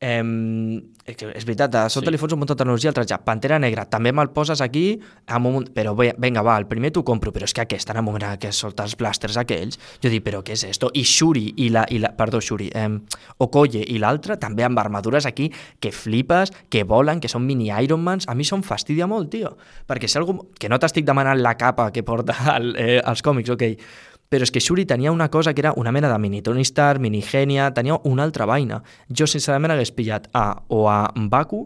Eh, és veritat, a sota Sí. li fots un munt de tecnologia al tratge. Pantera Negra, també me'l poses aquí, amb un... però ve- vinga, va, el primer t'ho compro, però és que aquesta, en el moment en què solta els blasters aquells, jo dic, però què és esto? I Shuri, i la, i la perdó, Shuri, eh, Okoye i l'altre, també amb armadures aquí, que flipes, que volen, que són mini Ironmans, a mi em fastidia molt, tio, perquè si algú... que no t'estic demanant la capa que porta el, eh, els còmics, ok, però és que Shuri tenia una cosa que era una mena de mini Tony Stark, mini Genia, tenia una altra vaina. Jo, sincerament, hagués pillat a o a Mbaku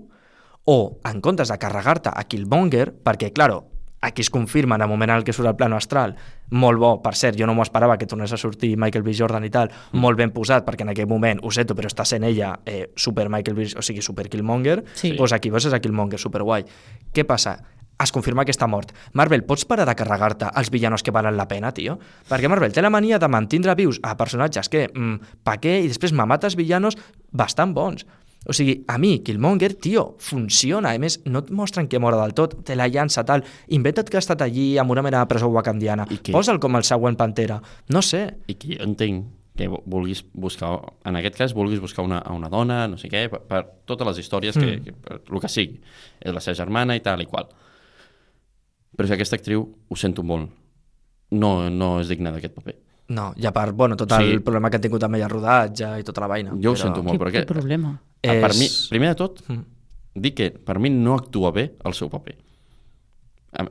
o, en comptes de carregar-te a Killmonger, perquè, claro, aquí es confirma en el moment en què surt el plano astral, molt bo, per cert, jo no m'ho esperava que tornés a sortir Michael B. Jordan i tal, mm. molt ben posat, perquè en aquell moment, ho sento, però està sent ella eh, super Michael B. o sigui, super Killmonger, Sí. pues aquí veus a Killmonger, super guai. Què passa? Es confirma que està mort. Marvel, pots parar de carregar-te els villanos que valen la pena, tio? Perquè Marvel té la mania de mantindre vius a personatges que, mm, pa què? I després mamates villanos bastant bons. O sigui, a mi, Killmonger, tio, funciona. A més, no et mostren que mora del tot, te la llança, tal. Inventa't que ha estat allí amb una mena de presó wakandiana. Que- Posa'l com el següent Pantera. No sé. I que jo entenc que vulguis buscar, en aquest cas, vulguis buscar una, una dona, no sé què, per, per totes les històries, que, Mm. que, per el que sigui. És la seva germana i tal i qual. Però si aquesta actriu, ho sento molt, no, no és digna d'aquest paper. No, i a part, bueno, tot Sí. el problema que ha tingut amb ella rodatge i tota la vaina. Jo ho sento molt, Quin, perquè quin problema? és... per mi, primer de tot, Mm. dic que per mi no actua bé el seu paper.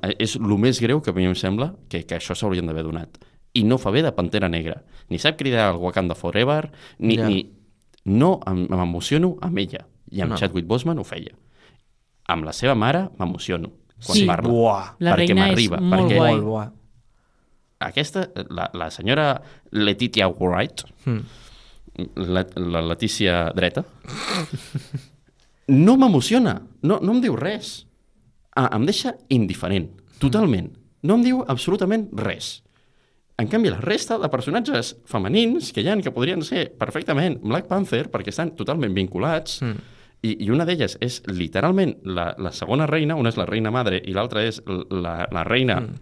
Eh, És el més greu que a mi em sembla que, que això s'haurien d'haver donat. I no fa bé de Pantera Negra. Ni sap cridar el Wakanda Forever, ni... Ja. ni no em- m'emociono amb ella. I amb no. Chadwick Boseman ho feia. Amb la seva mare m'emociono quan Sí. parla. Buah. La perquè reina és m'arriba, molt perquè guai. Molt buah. Aquesta, la, la senyora Letitia Wright, Mm. la, la Letícia dreta, no m'emociona, no, no em diu res. Ah, em deixa indiferent, totalment. No em diu absolutament res. En canvi, la resta de personatges femenins que hi ha, que podrien ser perfectament Black Panther, perquè estan totalment vinculats, Mm. I, i una d'elles és literalment la, la segona reina, una és la reina madre i l'altra és la, la reina Mm.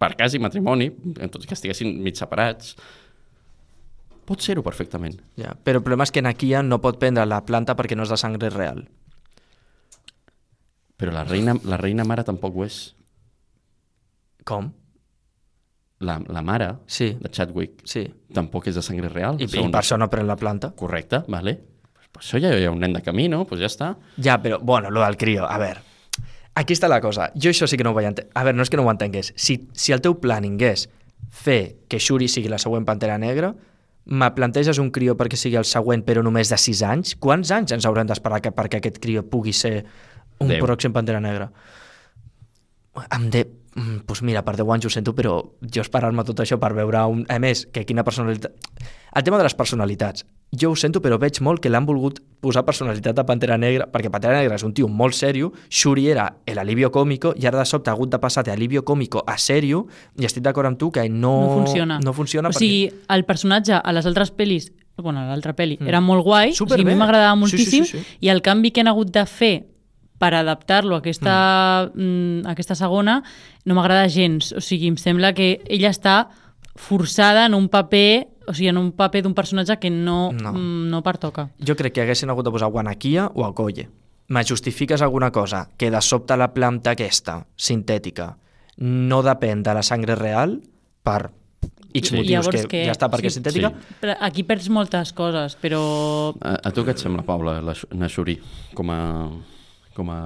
per quasi matrimoni, en tot que estiguessin mig separats, pot ser-ho perfectament. Ja. Però el problema és que Nakia no pot prendre la planta perquè no és de sangre real. Però la reina, la reina mare tampoc ho és. Com? La, la mare Sí, de Chadwick sí. tampoc és de sangre real. I, i segons- per això no pren la planta. Correcte, vale. Pues això ja hi ha un nen de camí, no? Pues ja està. Ja, però, bueno, lo del crio, a veure, aquí està la cosa. Jo això sí que no ho vaig entendre. A veure, no és que no ho entengués. Si, si el teu planning és fer que Shuri sigui la següent Pantera Negra, me planteges un crio perquè sigui el següent però només de 6 anys? Quants anys ens haurem d'esperar que, perquè aquest crio pugui ser un Deu. pròxim Pantera Negra? Em de... mm, Pues mira, per 10 anys ho sento, però jo esperar-me tot això per veure un... A més, que quina personalitat... El tema de les personalitats. Jo ho sento, però veig molt que l'han volgut posar personalitat a Pantera Negra, perquè Pantera Negra és un tio molt sèrio, Shuri era l'alivio còmico, i ara de sobte ha hagut de passar de alivio còmico a sèrio, i estic d'acord amb tu que no, No funciona. No funciona o sigui, el personatge a les altres pel·lis, bueno, a l'altra pel·li, Mm. era molt guai, o sigui, a mi m'agradava Sí, sí, moltíssim, sí, sí. i el canvi que han hagut de fer per adaptar-lo a aquesta, mm. aquesta segona no m'agrada gens. O sigui, em sembla que ella està forçada en un paper, o sigui, en un paper d'un personatge que no, No. mm, no pertoca. Jo crec que haguessin hagut de posar Guanaquia o Okoye. Me justifiques alguna cosa que de sobte la planta aquesta, sintètica, no depèn de la sangre real per X Sí. motius Llavors que, que- ja està perquè és sí. sintètica, Sí. Però aquí perds moltes coses, però A, a tu què et sembla, Paula, la, la Shuri, com a, com a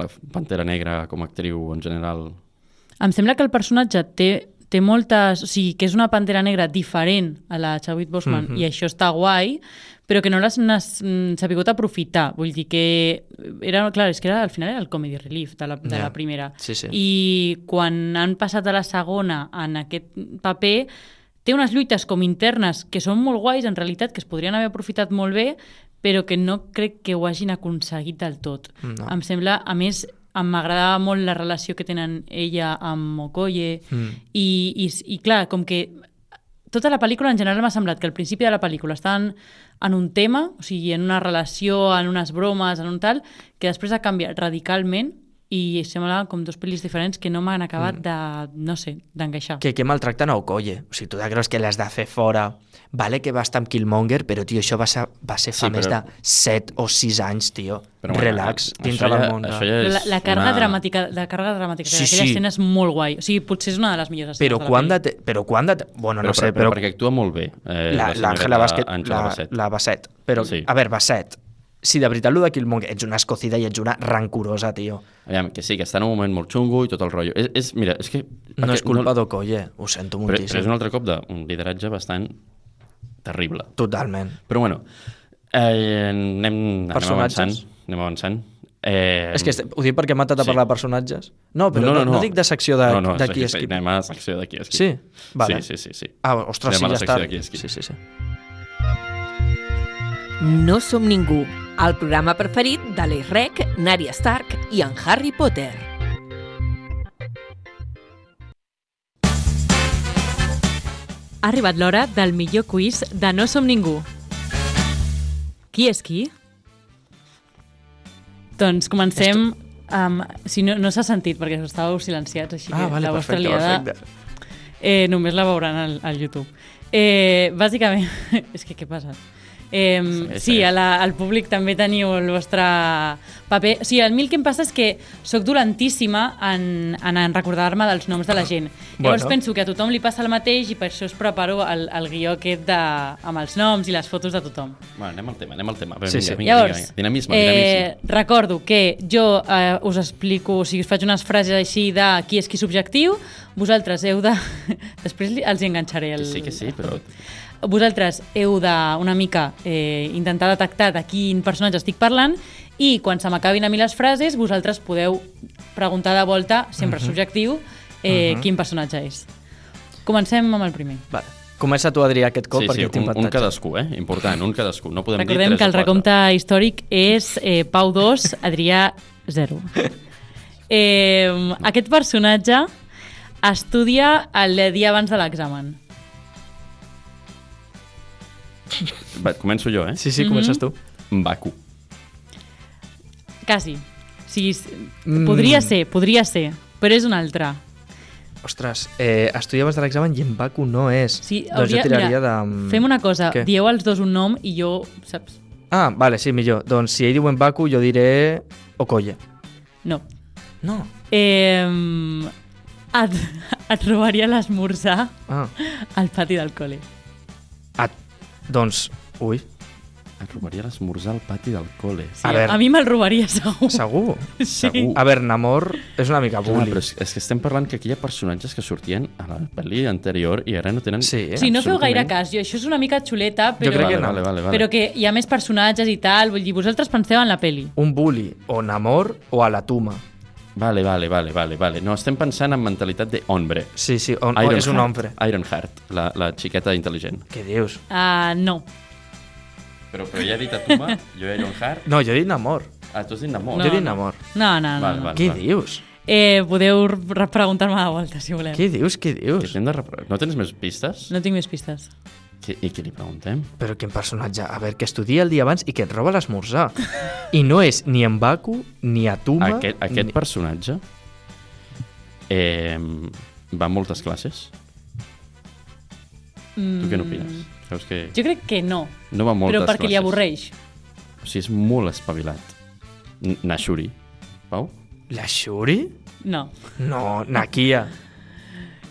la Pantera Negra, com a actriu en general? Em sembla que el personatge té, té moltes... O sigui, que és una pantera negra diferent a la Chadwick Boseman, Mhm. i això està guai, però que no l'has mm, sabut aprofitar. Vull dir que... Era, clar, és que era, al final era el comedy relief de la, de Ja. la primera. Sí, sí. I quan han passat a la segona en aquest paper, té unes lluites com internes que són molt guais, en realitat, que es podrien haver aprofitat molt bé, però que no crec que ho hagin aconseguit del tot. No. Em sembla, a més, em m'agradava molt la relació que tenen ella amb Okoye Mm. i, i, i clar, com que tota la pel·lícula en general m'ha semblat que al principi de la pel·lícula estan en un tema, o sigui, en una relació, en unes bromes, en un tal, que després ha canviat radicalment i sembla com dos pel·lis diferents que no m'han acabat Mm. de, no sé, d'engaixar. que, que maltracten a Okoye. O sigui, tu te creus que l'has de fer fora. Vale que va estar amb Killmonger, però, tio, això va ser, va ser fa Sí, més però- de 7 o 6 anys, tio. Però, bueno, Relax, això dintre ja- del món. ja Però és la, la càrrega una- dramàtica, la càrrega dramàtica Sí, d'aquella sí. escena és molt guai. O sigui, potser és una de les millors escenes Però de la quan pel·li. de... te- Però quan de... te- Bueno, no però, sé, però, però... perquè actua molt bé. Eh, la- L'Àngela la, Basset. la Basset. Però, Sí. a veure, Basset, si de veritat el de Killmonger ets una escocida i ets una rancorosa, tio. Aviam, que sí, que està en un moment molt xungo i tot el rotllo. És, és, mira, és que... No és culpa d'Okoye, ho sento Però, moltíssim. però és un altre cop d'un lideratge bastant terrible. Totalment. Però bueno, eh, anem, anem avançant. Anem avançant. Eh, És que ho dic perquè m'ha de sí. parlar de personatges. No, però no, no, no, dic de secció de, no, no, de sí, qui és qui. Anem a secció de qui és qui. Sí? Vale. Sí, sí, sí. sí. Ah, ostres, Anem a sí, la ja secció està. de qui és qui. Sí, sí, sí. No som ningú, el programa preferit d'Alex Rec, Narya Stark i en Harry Potter. Ha arribat l'hora del millor quiz de No som ningú. Qui és qui? Doncs comencem amb... Si no, no s'ha sentit, perquè estàveu silenciats, així ah, que vale, la vostra perfecte, liada perfecte. Eh, només la veuran al, al YouTube. Eh, bàsicament... és que què passa? Eh, Segueix, sí, segueix. a la, al públic també teniu el vostre paper. O sigui, el mi el que em passa és que sóc dolentíssima en, en, en recordar-me dels noms de la gent. Llavors Bueno. penso que a tothom li passa el mateix i per això us preparo el, el guió aquest de, amb els noms i les fotos de tothom. Bueno, anem al tema, anem al tema. Vinga, Sí, vinga, sí. vinga, Llavors, vinga, vinga. Dinamisme, dinamisme. Eh, recordo que jo eh, us explico, o sigui, us faig unes frases així de qui és qui subjectiu, vosaltres heu de... Després els enganxaré el... Que sí, que sí, però... Vosaltres heu de una mica eh, intentar detectar de quin personatge estic parlant i quan se m'acabin a mi les frases, vosaltres podeu preguntar de volta, sempre Mhm. subjectiu, eh, quin personatge és. Comencem amb el primer. Vale. Comença tu, Adrià, aquest cop, Sí, sí, perquè tinc un, un cadascú, eh? Important, un cadascú. No podem Recordem dir que el recompte històric és eh, Pau 2, Adrià 0. Eh, aquest personatge estudia el dia abans de l'examen. Va, començo jo, eh? Sí, sí, comences tu. Baku. Quasi. O sigui, Mm. podria ser, podria ser, però és un altre. Ostres, eh, estudiaves de l'examen i en Baku no és. Sí, doncs jo tiraria de... Fem una cosa, Què? dieu els dos un nom i jo, saps? Ah, vale, sí, millor. Doncs si ell diu en Baku, jo diré Okoye. No. No. Eh, et, et robaria l'esmorzar Ah. al pati del col·le. ah doncs, ui, Et robaria l'esmorzar al pati del col·le. Sí, A veure. a mi me'l robaria segur. segur. Sí. Segur. A veure, Namor és una mica Clar, bully. però és, és que estem parlant que aquí hi ha personatges que sortien a la pel·li anterior i ara no tenen... Sí, eh? Sí, no feu gaire cas. Jo, això és una mica xuleta, però, Jo crec que vale, no. vale, vale, vale. però que hi ha més personatges i tal. Vull dir, vosaltres penseu en la peli. Un bully o Namor o a la Tuma. Vale, vale, vale, vale, vale. No, estem pensant en mentalitat de hombre. Sí, sí, on, o és un hombre. Ironheart, la, la xiqueta intel·ligent. Què dius? Uh, no. Però, però ja he dit a Tuma, jo he Ironheart. No, jo he dit Namor. Ah, tu has dit Namor. No, jo he dit Namor. No, no, no. Vale, no. vale. Què dius? Eh, podeu preguntar-me de volta, si voleu. Què dius? Què Que dius? t'hem de repre- No tens més pistes? No tinc més pistes. Qui, I qui li preguntem? Però quin personatge? A veure, que estudia el dia abans i que et roba l'esmorzar. I no és ni en Baku, ni a Tuma... Aquest, aquest ni... personatge eh, va a moltes classes. Tu què n'opines? Creus que Jo crec que no, no va a moltes Mm. però perquè li classes? avorreix. O sigui, és molt espavilat. N- Nashuri. Pau? La Shuri? No. No, Nakia.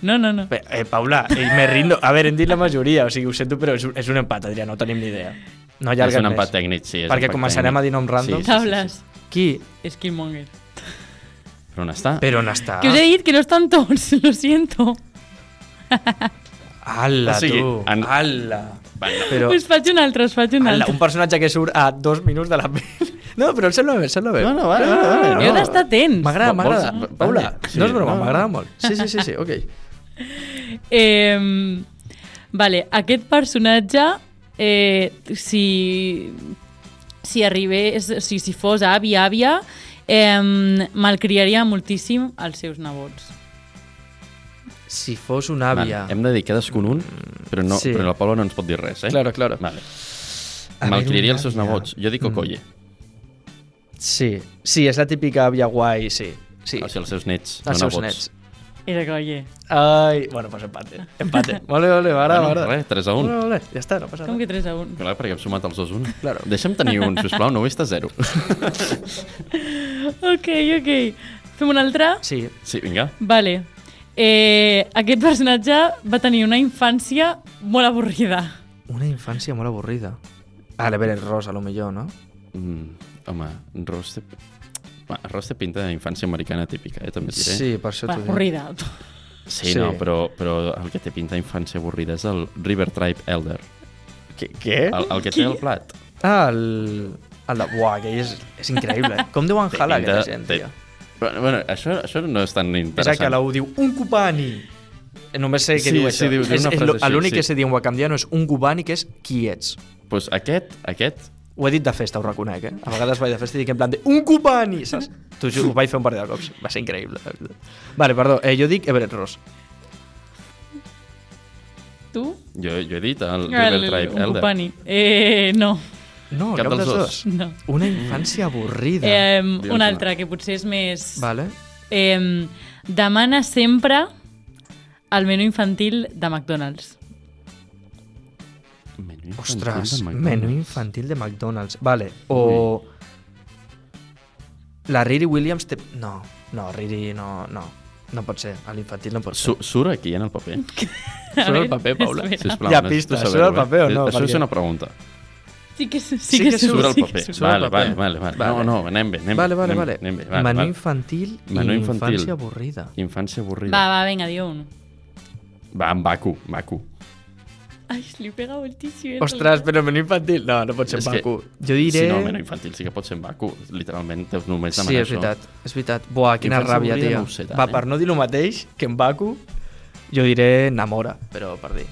No, no, no. Bé, Eh, Paula, eh, me rindo. A veure, hem dit la majoria, o sigui, ho sento, però és, un- és un empat, Adrià, no tenim ni idea. No és allarguem un empat més. tècnic, sí. És Perquè començarem tècnic. a dir noms random. Sí, sí, Taules. Qui? És Killmonger. Però on està? Però on està? Que us he dit que no estan tots, lo siento. Ala, O sigui, tu. en- Ala. Bueno, Però, Us faig un altre, us faig un ala, altre. un personatge que surt a dos minuts de la pel·li. No, però em sembla bé, em sembla bé. No, no, vale, vale, vale, no. Heu d'estar atents. M'agrada, m'agrada. Paula, sí, no és broma, no. m'agrada molt. Sí, sí, sí, sí, ok. Eh, vale, aquest personatge, eh, si, si arribés, si, si fos avi, àvia, eh, malcriaria moltíssim els seus nebots. Si fos una àvia... Vale, hem de dir cadascun un, però, no, Sí. però la Paula no ens pot dir res, eh? Claro, claro. Vale. Malcriaria els seus nebots. Jo dic Okoye. Sí, sí, és la típica àvia guai, sí. sí. O sigui, els seus nets, Els no seus nebots. nets. Que, oye, Ai, bueno, pues empate. Empate. Vale, vale, m'agrada, Bueno, m'agrada. res, 3 a 1. Vale, vale, ja està, no passa com res. que 3 a 1? Clar, perquè hem sumat els dos un. Claro. Deixa'm tenir un, sisplau, no ho està zero. Ok, ok. Fem un altre? Sí, Sí, vinga. Vale. Eh, aquest personatge va tenir una infància molt avorrida. una infància molt avorrida. Ah, l'Everett Ross, a lo millor, no? Mm, home, Ross. Va, Ross té pinta d'infància americana típica, eh? També diré. Sí, per això t'ho dic. avorrida. sí, sí. no, però, però el que té pinta d'infància avorrida és el River Tribe Elder. Què? Què? El, el que Qui? té el plat. Ah, el... el de... Buah, aquell és, és increïble. Com deuen jalar aquella gent, té- tio. Bueno, bueno això, això no és tan És interessant. que l'U diu, un cubani. Només sé què Sí, diu sí, això. diu- diu és, una és frase lo- així, L'únic sí. que sé dir en wakandiano és un cubani, que és qui ets. pues aquest, aquest, Ho he dit de festa, ho reconec, eh? A vegades vaig de festa i dic en plan de un cubani, saps? T'ho juro, ho vaig fer un parell de cops. Va ser increïble. Vale, perdó, eh, jo dic Everett Ross. Tu? Jo, jo he dit el River Tribe un Elder. company. Eh, no. No, Cap cap, dels dels dos. dos. no. Una infància avorrida. Eh, un una. altre, que potser és més... Vale. Eh, demana sempre el menú infantil de McDonald's. Menú infantil Ostres, de McDonald's. menú infantil de McDonald's. Vale. O... La Riri Williams té... No, no, Riri no, no. No pot ser, a l'infantil no pot ser. Su surt aquí en el paper? Surt el paper, Paula? Sisplau, Hi ha pistes, surt el paper o eh? no? Això és una pregunta. Sí que, sí, Sí que, que surt, Surt el sí paper. el Vale, vale, paper. vale, vale. Vale. No, no, anem bé, anem bé. Vale, vale, anem, vale. Anem bé, vale, menú infantil Menú i infantil. infància avorrida. Infància avorrida. Va, va, venga, di un. Va, amb Baku, Baku. Ai, li he pegado el tissue. Ostres, però menú infantil... No, no pot ser És que- Baku. Jo diré... Si no, menú infantil sí que pot ser en Baku. Literalment, teus només Sí, demanar és això. veritat, és veritat. Buah, quina Infància ràbia, tia. no sé tant, Va, eh? per no dir el mateix que en Baku, jo diré Namora, però per dir.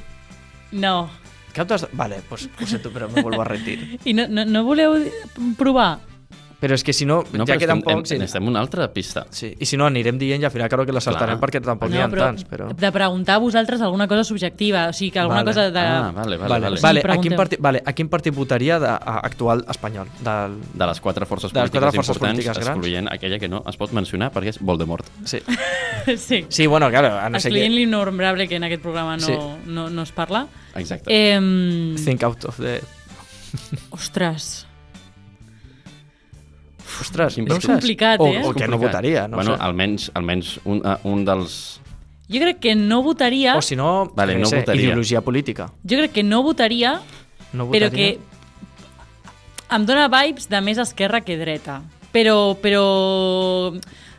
No. Cap. Vale, pues, ho sento, però me vuelvo a retir. I no, no, no voleu provar? Però és que si no, No, ja però queden que pocs... em, i- necessitem una altra pista. Sí, i si no anirem dient i al final crec que la saltarem Clar. perquè tampoc n'hi ha tants, però... de preguntar a vosaltres alguna cosa subjectiva, o sigui, que alguna Vale. cosa de... Ah, vale, vale, Vale, vale. vale, Sí, a, quin partit, vale, a quin partit votaria de, a, actual espanyol? Del... De les quatre forces De les polítiques quatre forces importants, polítiques grans. excloent aquella que no es pot mencionar perquè és Voldemort. Sí. sí. sí, bueno, claro, a no sé Excloent què... l'innombrable que en aquest programa no, Sí. no, no es parla. Exacte. Eh, Think out of the... ostres, Ostres, Quin no és complicat, o, eh? O que no votaria, no bueno, sé. almenys, almenys un, uh, un dels... jo crec que no votaria, O si no, Vale, no sé, votaria. ideologia política. jo crec que no votaria, No però votaria. que em dona vibes de més esquerra que dreta. Però, però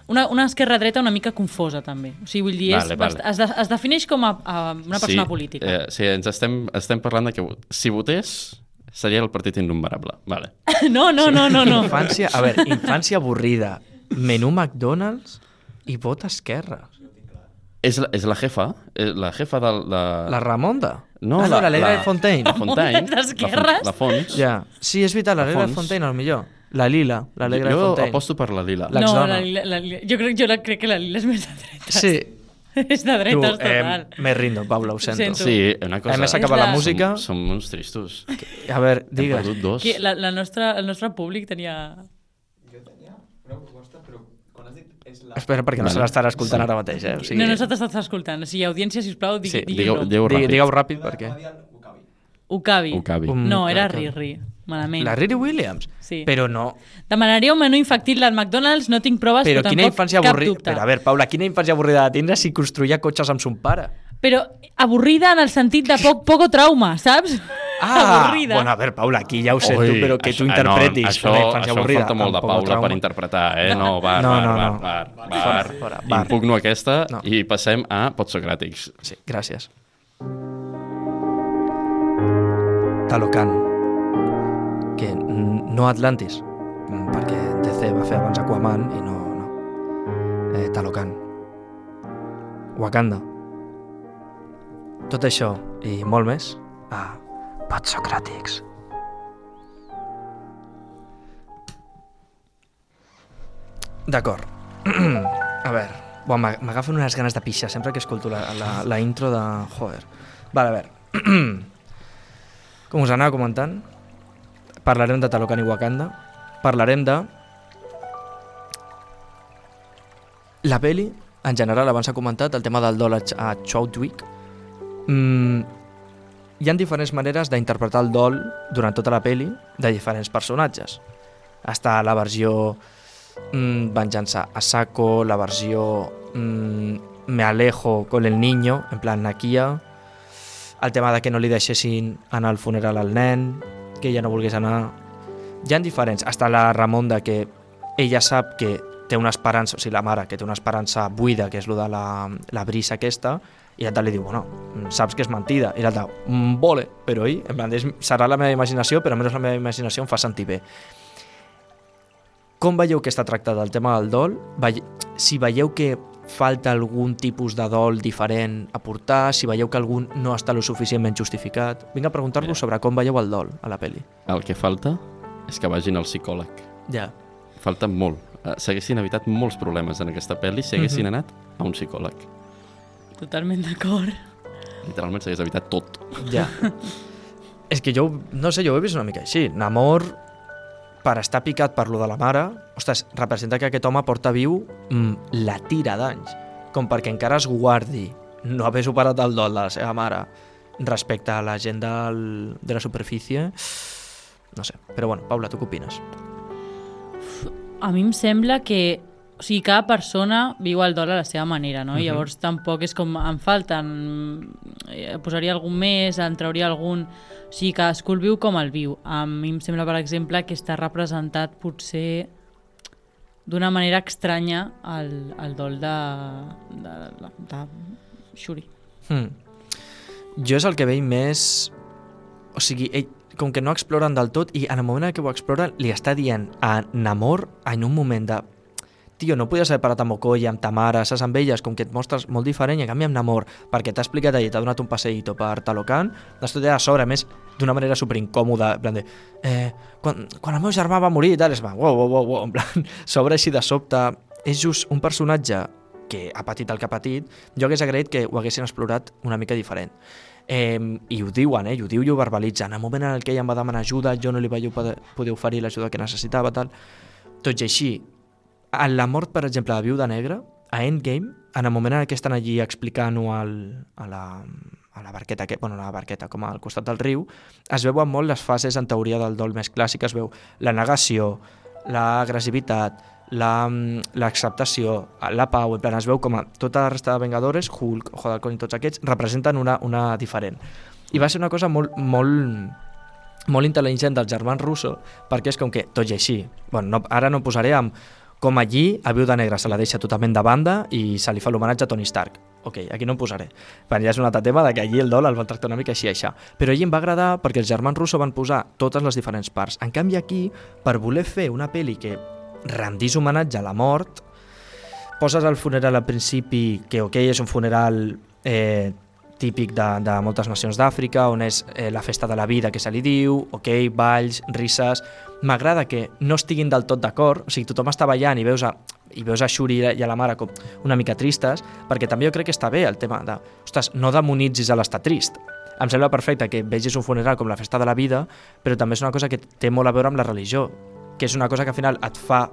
una, una esquerra-dreta una mica confosa, també. O sigui, vull dir, és, Vale, vale. bast- Es, de, es defineix com a, a una persona sí, política. Eh, sí, ens estem, estem parlant de que si votés seria el partit innombrable. Vale. No, no, no, no, no. Infància, a veure, infància avorrida, menú McDonald's i vot esquerra. És la, és la jefa, és la jefa. De... La Ramonda? No, ah, no, la Leila de Fontaine. La Fontaine. La, Fon- la Fons. Ja. Sí, és veritat, la Leila de. Fontaine, al millor. La Lila, la Leila de jo Fontaine. aposto per la Lila. La- no, la, Lila- la, Lila- jo, crec, jo la, crec que la Lila és més de dretes. Sí. és de Tu, dretes, eh, total. me rindo, Paula, ho sento. Sento. Sí, una cosa... A més, s'acaba És la la- música. Som, som uns tristos. A veure, Hem digues. perdut dos. Que la, la nostra, el nostre públic tenia... Espera, perquè no Vale. se l'estarà escoltant ara mateix, eh? O sigui, No, no se t'està escoltant. O sigui, audiència, sisplau, digui, Sí, Digueu, digueu ràpid. digueu ràpid, perquè... Ucabi. Ucabi. Um, No, era. Riri. Malament. La Riri Williams? Sí. Però no... Demanaria un menú infantil del McDonald's, no tinc proves, Però però, quina tampoc infància dubte. Però a veure, Paula, quina infància avorrida de tindre si construïa cotxes amb son pare? Però avorrida en el sentit de poc, poco trauma, saps? Ah, avorrida. bueno, a veure, Paula, aquí ja ho sé Ui, tu, però que tu això- interpretis no, això, una infància això avorrida. falta molt de Paula trauma. per interpretar, eh? No, bar, No, bar, no, bar, no. bar, bar, Fora, fora, bar. Impugno aquesta No. i passem a potsocràtics. Sí, gràcies. Talocan. No Atlantis, mm, perquè DC va fer abans Aquaman i no... no. Eh, Talocan. Wakanda. Tot això i molt més a Potsocràtics. D'acord. a veure, bon, m'ag- m'agafen unes ganes de pixar sempre que escolto la, la, la intro de... Joder. Vale, a veure. Com us anava comentant, parlarem de Talocan i Wakanda, parlarem de... La peli, en general, abans s'ha comentat, el tema del dol a, Ch- a Chadwick. Mm, hi ha diferents maneres d'interpretar el dol durant tota la peli de diferents personatges. Està la versió mm, venjança a saco, la versió mm, me alejo con el niño, en plan Nakia, el tema de que no li deixessin anar al funeral al nen, que ella no volgués anar... Hi ha diferents. Està la Ramonda, que ella sap que té una esperança, o sigui, la mare, que té una esperança buida, que és lo de la, la brisa aquesta, i l'altre li diu, bueno, saps que és mentida. I l'altre, mm, vole, però ell, en plan, serà la meva imaginació, però almenys la meva imaginació em fa sentir bé. Com veieu que està tractat el tema del dol? Si veieu que falta algun tipus de dol diferent a portar, si veieu que algun no està lo suficientment justificat... Vinc a preguntar-vos sobre com veieu el dol a la peli. El que falta és que vagin al psicòleg. Ja. Falta molt. Eh, S'haguessin evitat molts problemes en aquesta pel·li si haguessin Mhm. anat a un psicòleg. Totalment d'acord. Literalment s'hagués evitat tot. Ja. és que jo, no sé, jo ho he vist una mica així. Namor, per estar picat per lo de la mare, ostres, representa que aquest home porta viu mm, la tira d'anys. Com perquè encara es guardi no haver superat el dol de la seva mare respecte a la gent del, de la superfície, no sé. Però bueno, Paula, tu què opines? A mi em sembla que o sigui, cada persona viu el dol a la seva manera, no? Uh -huh. Llavors tampoc és com em falten, eh, posaria algun més, en trauria algun... O sigui, cadascú el viu com el viu. A mi em sembla, per exemple, que està representat potser d'una manera estranya el, el dol de, de, de, de Shuri. Hmm. Jo és el que veig més... O sigui, ell, com que no exploren del tot i en el moment en què ho exploren li està dient a Namor en un moment de tio, no podies haver parat amb Okoye, amb ta mare, saps, amb elles, com que et mostres molt diferent i en canvi amb Namor, perquè t'ha explicat allà t'ha donat un passeïto per Talocan, l'has tot a sobre, a més, d'una manera superincòmoda, en plan de, eh, quan, quan el meu germà va morir i tal, és va, wow, wow, wow, wow, en plan, sobre així de sobte, és just un personatge que ha patit el que ha patit, jo hagués agraït que ho haguessin explorat una mica diferent. Eh, I ho diuen, eh? I ho diu i ho verbalitza. En el moment en què ella em va demanar ajuda, jo no li vaig poder oferir l'ajuda que necessitava, tal. Tot i així, en la mort, per exemple, de Viuda Negra, a Endgame, en el moment en què estan allí explicant-ho a la, a la barqueta, que, bueno, la barqueta, com al costat del riu, es veuen molt les fases en teoria del dol més clàssic, es veu la negació, l'agressivitat, la- l'acceptació, la pau, en plan, es veu com a tota la resta de Vengadores, Hulk, Ojo d'Halcón i tots aquests, representen una, una diferent. I va ser una cosa molt, molt, molt intel·ligent del germans Russo, perquè és com que, tot i així, bueno, no, ara no posaré amb com allí a Viuda Negra se la deixa totalment de banda i se li fa l'homenatge a Tony Stark. Ok, aquí no em posaré. Perquè ja és un altre tema de que allí el dol el van tractar una mica així i això. Però allí em va agradar perquè els germans Russo van posar totes les diferents parts. En canvi aquí, per voler fer una pel·li que rendís homenatge a la mort, poses el funeral al principi, que ok, és un funeral eh, típic de, de moltes nacions d'Àfrica, on és eh, la festa de la vida que se li diu, ok, balls, risses... M'agrada que no estiguin del tot d'acord, o sigui, tothom està ballant i veus a, i veus a Shuri i a la mare com una mica tristes, perquè també jo crec que està bé el tema de, ostres, no demonitzis a l'estar trist. Em sembla perfecte que vegis un funeral com la festa de la vida, però també és una cosa que té molt a veure amb la religió, que és una cosa que al final et fa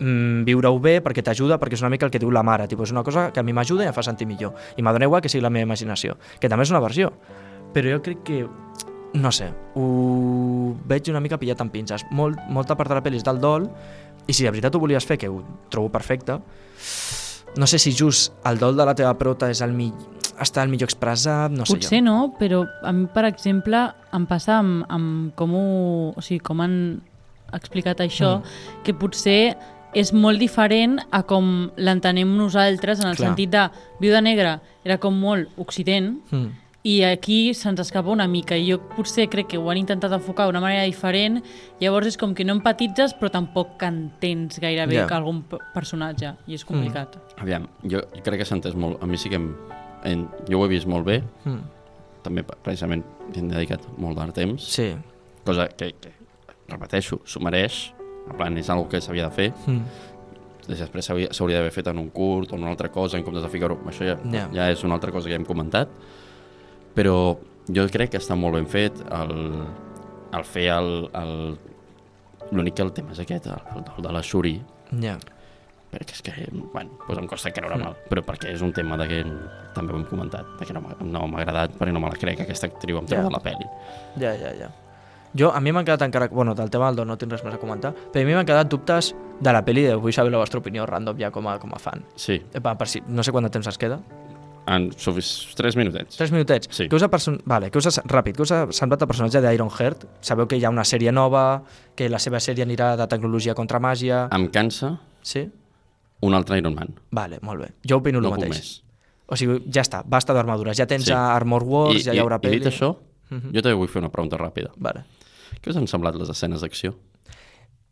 mm, viure-ho bé perquè t'ajuda, perquè és una mica el que diu la mare, tipus, és una cosa que a mi m'ajuda i em fa sentir millor. I m'adona igual que sigui la meva imaginació, que també és una versió. Però jo crec que, no sé, ho veig una mica pillat amb pinces. Molt, molta part de la pel·li és del dol, i si de veritat ho volies fer, que ho trobo perfecte, no sé si just el dol de la teva prota és el mi... està el millor expressat, no sé Potser jo. no, però a mi, per exemple, em passa amb, amb com, ho, o sigui, com han explicat això, mm. que potser és molt diferent a com l'entenem nosaltres, en el Clar. sentit de Viuda Negra era com molt occident, Mm. i aquí se'ns escapa una mica i jo potser crec que ho han intentat enfocar d'una manera diferent llavors és com que no empatitzes però tampoc que entens gairebé yeah. que algun personatge i és complicat Aviam, jo, jo crec que s'ha entès molt. A mi sí que em, en, jo ho he vist molt bé, Mm. també precisament hem dedicat molt de temps, Sí. cosa que, que repeteixo, s'ho mereix, en plan, és una que s'havia de fer, Mm. després s'hauria d'haver fet en un curt o en una altra cosa, en comptes de ficar-ho, això ja, Ja. ja és una altra cosa que ja hem comentat, però jo crec que està molt ben fet el, el fer el... el L'únic que el tema és aquest, el, el de la Shuri, Ja. perquè és que, bueno, doncs em costa creure Mm. mal, però perquè és un tema de que també ho hem comentat, de que no m'ha no agradat perquè no me la crec, aquesta actriu em treu Ja. de la pel·li. Ja, ja, ja. Jo, a mi m'han quedat encara... Bueno, del tema del don no tinc res més a comentar, però a mi m'han quedat dubtes de la pel·li de vull saber la vostra opinió random ja com a, com a fan. Sí, Epa, per si, no sé quant de temps es queda. en sufic... tres minutets. Tres minutets. Sí. Què us ha person... vale, què us ha... Ràpid, què us ha semblat el personatge d'Iron Heart? Sabeu que hi ha una sèrie nova, que la seva sèrie anirà de tecnologia contra màgia... Em cansa Sí? un altre Iron Man. Vale, molt bé. Jo opino No el mateix. més. O sigui, ja està, basta d'armadures. Ja tens Sí. Armor Wars, I, ja hi haurà pel·li... I dit això, Mhm. jo també vull fer una pregunta ràpida. Vale. Què us han semblat les escenes d'acció?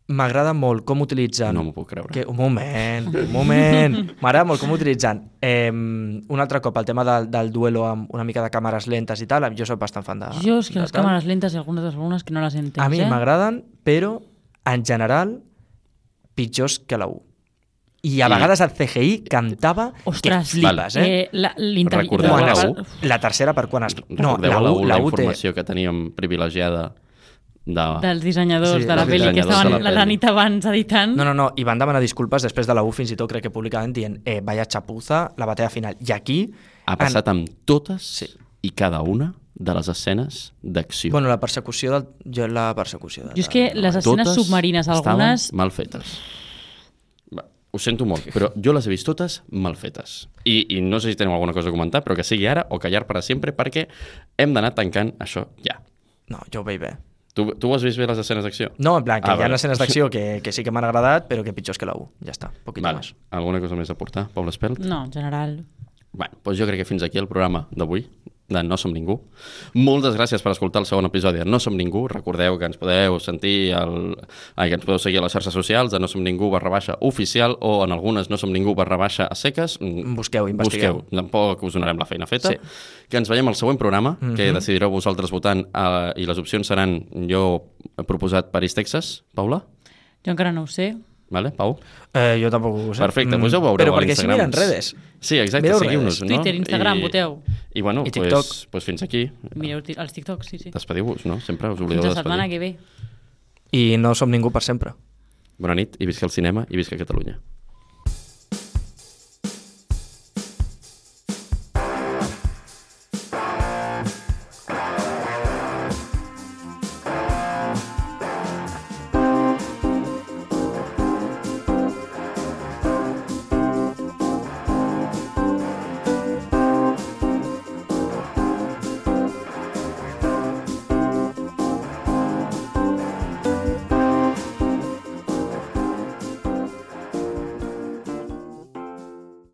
M'agrada molt com utilitzen... No m'ho puc creure. Que, un moment, un moment. M'agrada molt com utilitzen eh, un altre cop el tema del, del duelo amb una mica de càmeres lentes i tal. Jo soc bastant fan de... jo és que les tal. càmeres lentes i algunes de les algunes que no les entens A mi eh? m'agraden, però en general pitjors que la 1. i a I- vegades el CGI cantava Ostres, que flipes, eh? eh la, Recordeu la- la la- tercera per quan es... No, Recordeu la la, la, la U té... informació que teníem privilegiada de... dels dissenyadors Sí, de la pel·li que estaven la la, nit abans editant. No, no, no, i van demanar disculpes després de la U, fins i tot crec que públicament dient eh, vaya chapuza, la batalla final. I aquí... Ha passat amb totes Sí. i cada una de les escenes d'acció. Bueno, la persecució del... Jo la persecució de... Jo és que les escenes submarines, algunes... mal fetes. Va, ho sento molt, però jo les he vist totes mal fetes. I, I no sé si teniu alguna cosa a comentar, però que sigui ara o callar per a sempre, perquè hem d'anar tancant això ja. No, jo ho veig bé. Tu, tu has vist bé les escenes d'acció? No, en plan, que Ah, hi ha vale. escenes d'acció que, que sí que m'han agradat, però que pitjors que la U. Ja està, poquito Vale. més. Alguna cosa més a portar, Paula Espelt? No, en general. Bé, doncs jo crec que fins aquí el programa d'avui de No Som Ningú. Moltes gràcies per escoltar el segon episodi de No Som Ningú. Recordeu que ens podeu sentir el... Ai, que ens podeu seguir a les xarxes socials de No Som Ningú barra baixa oficial o en algunes No Som Ningú barra baixa a seques. Mm, Busqueu, investigueu. Busqueu, tampoc us donarem la feina feta. Sí. Mhm. Que ens veiem al següent programa, mm -hmm. que decidireu vosaltres votant eh, i les opcions seran jo he proposat París, Texas. Paula? Jo encara no ho sé. Vale, Pau? Eh, jo tampoc ho sé. Perfecte, doncs ja ho veureu Però a perquè miren redes. Sí, exacte, seguiu-nos, no? Twitter, Instagram, voteu. I bueno, I pues, TikTok. pues fins aquí. Mireu els TikToks, sí, sí. Despediu-vos, no? Sempre us oblideu Fins de la setmana despedir. que ve. I no som ningú per sempre. Bona nit i visca el cinema i visca Catalunya.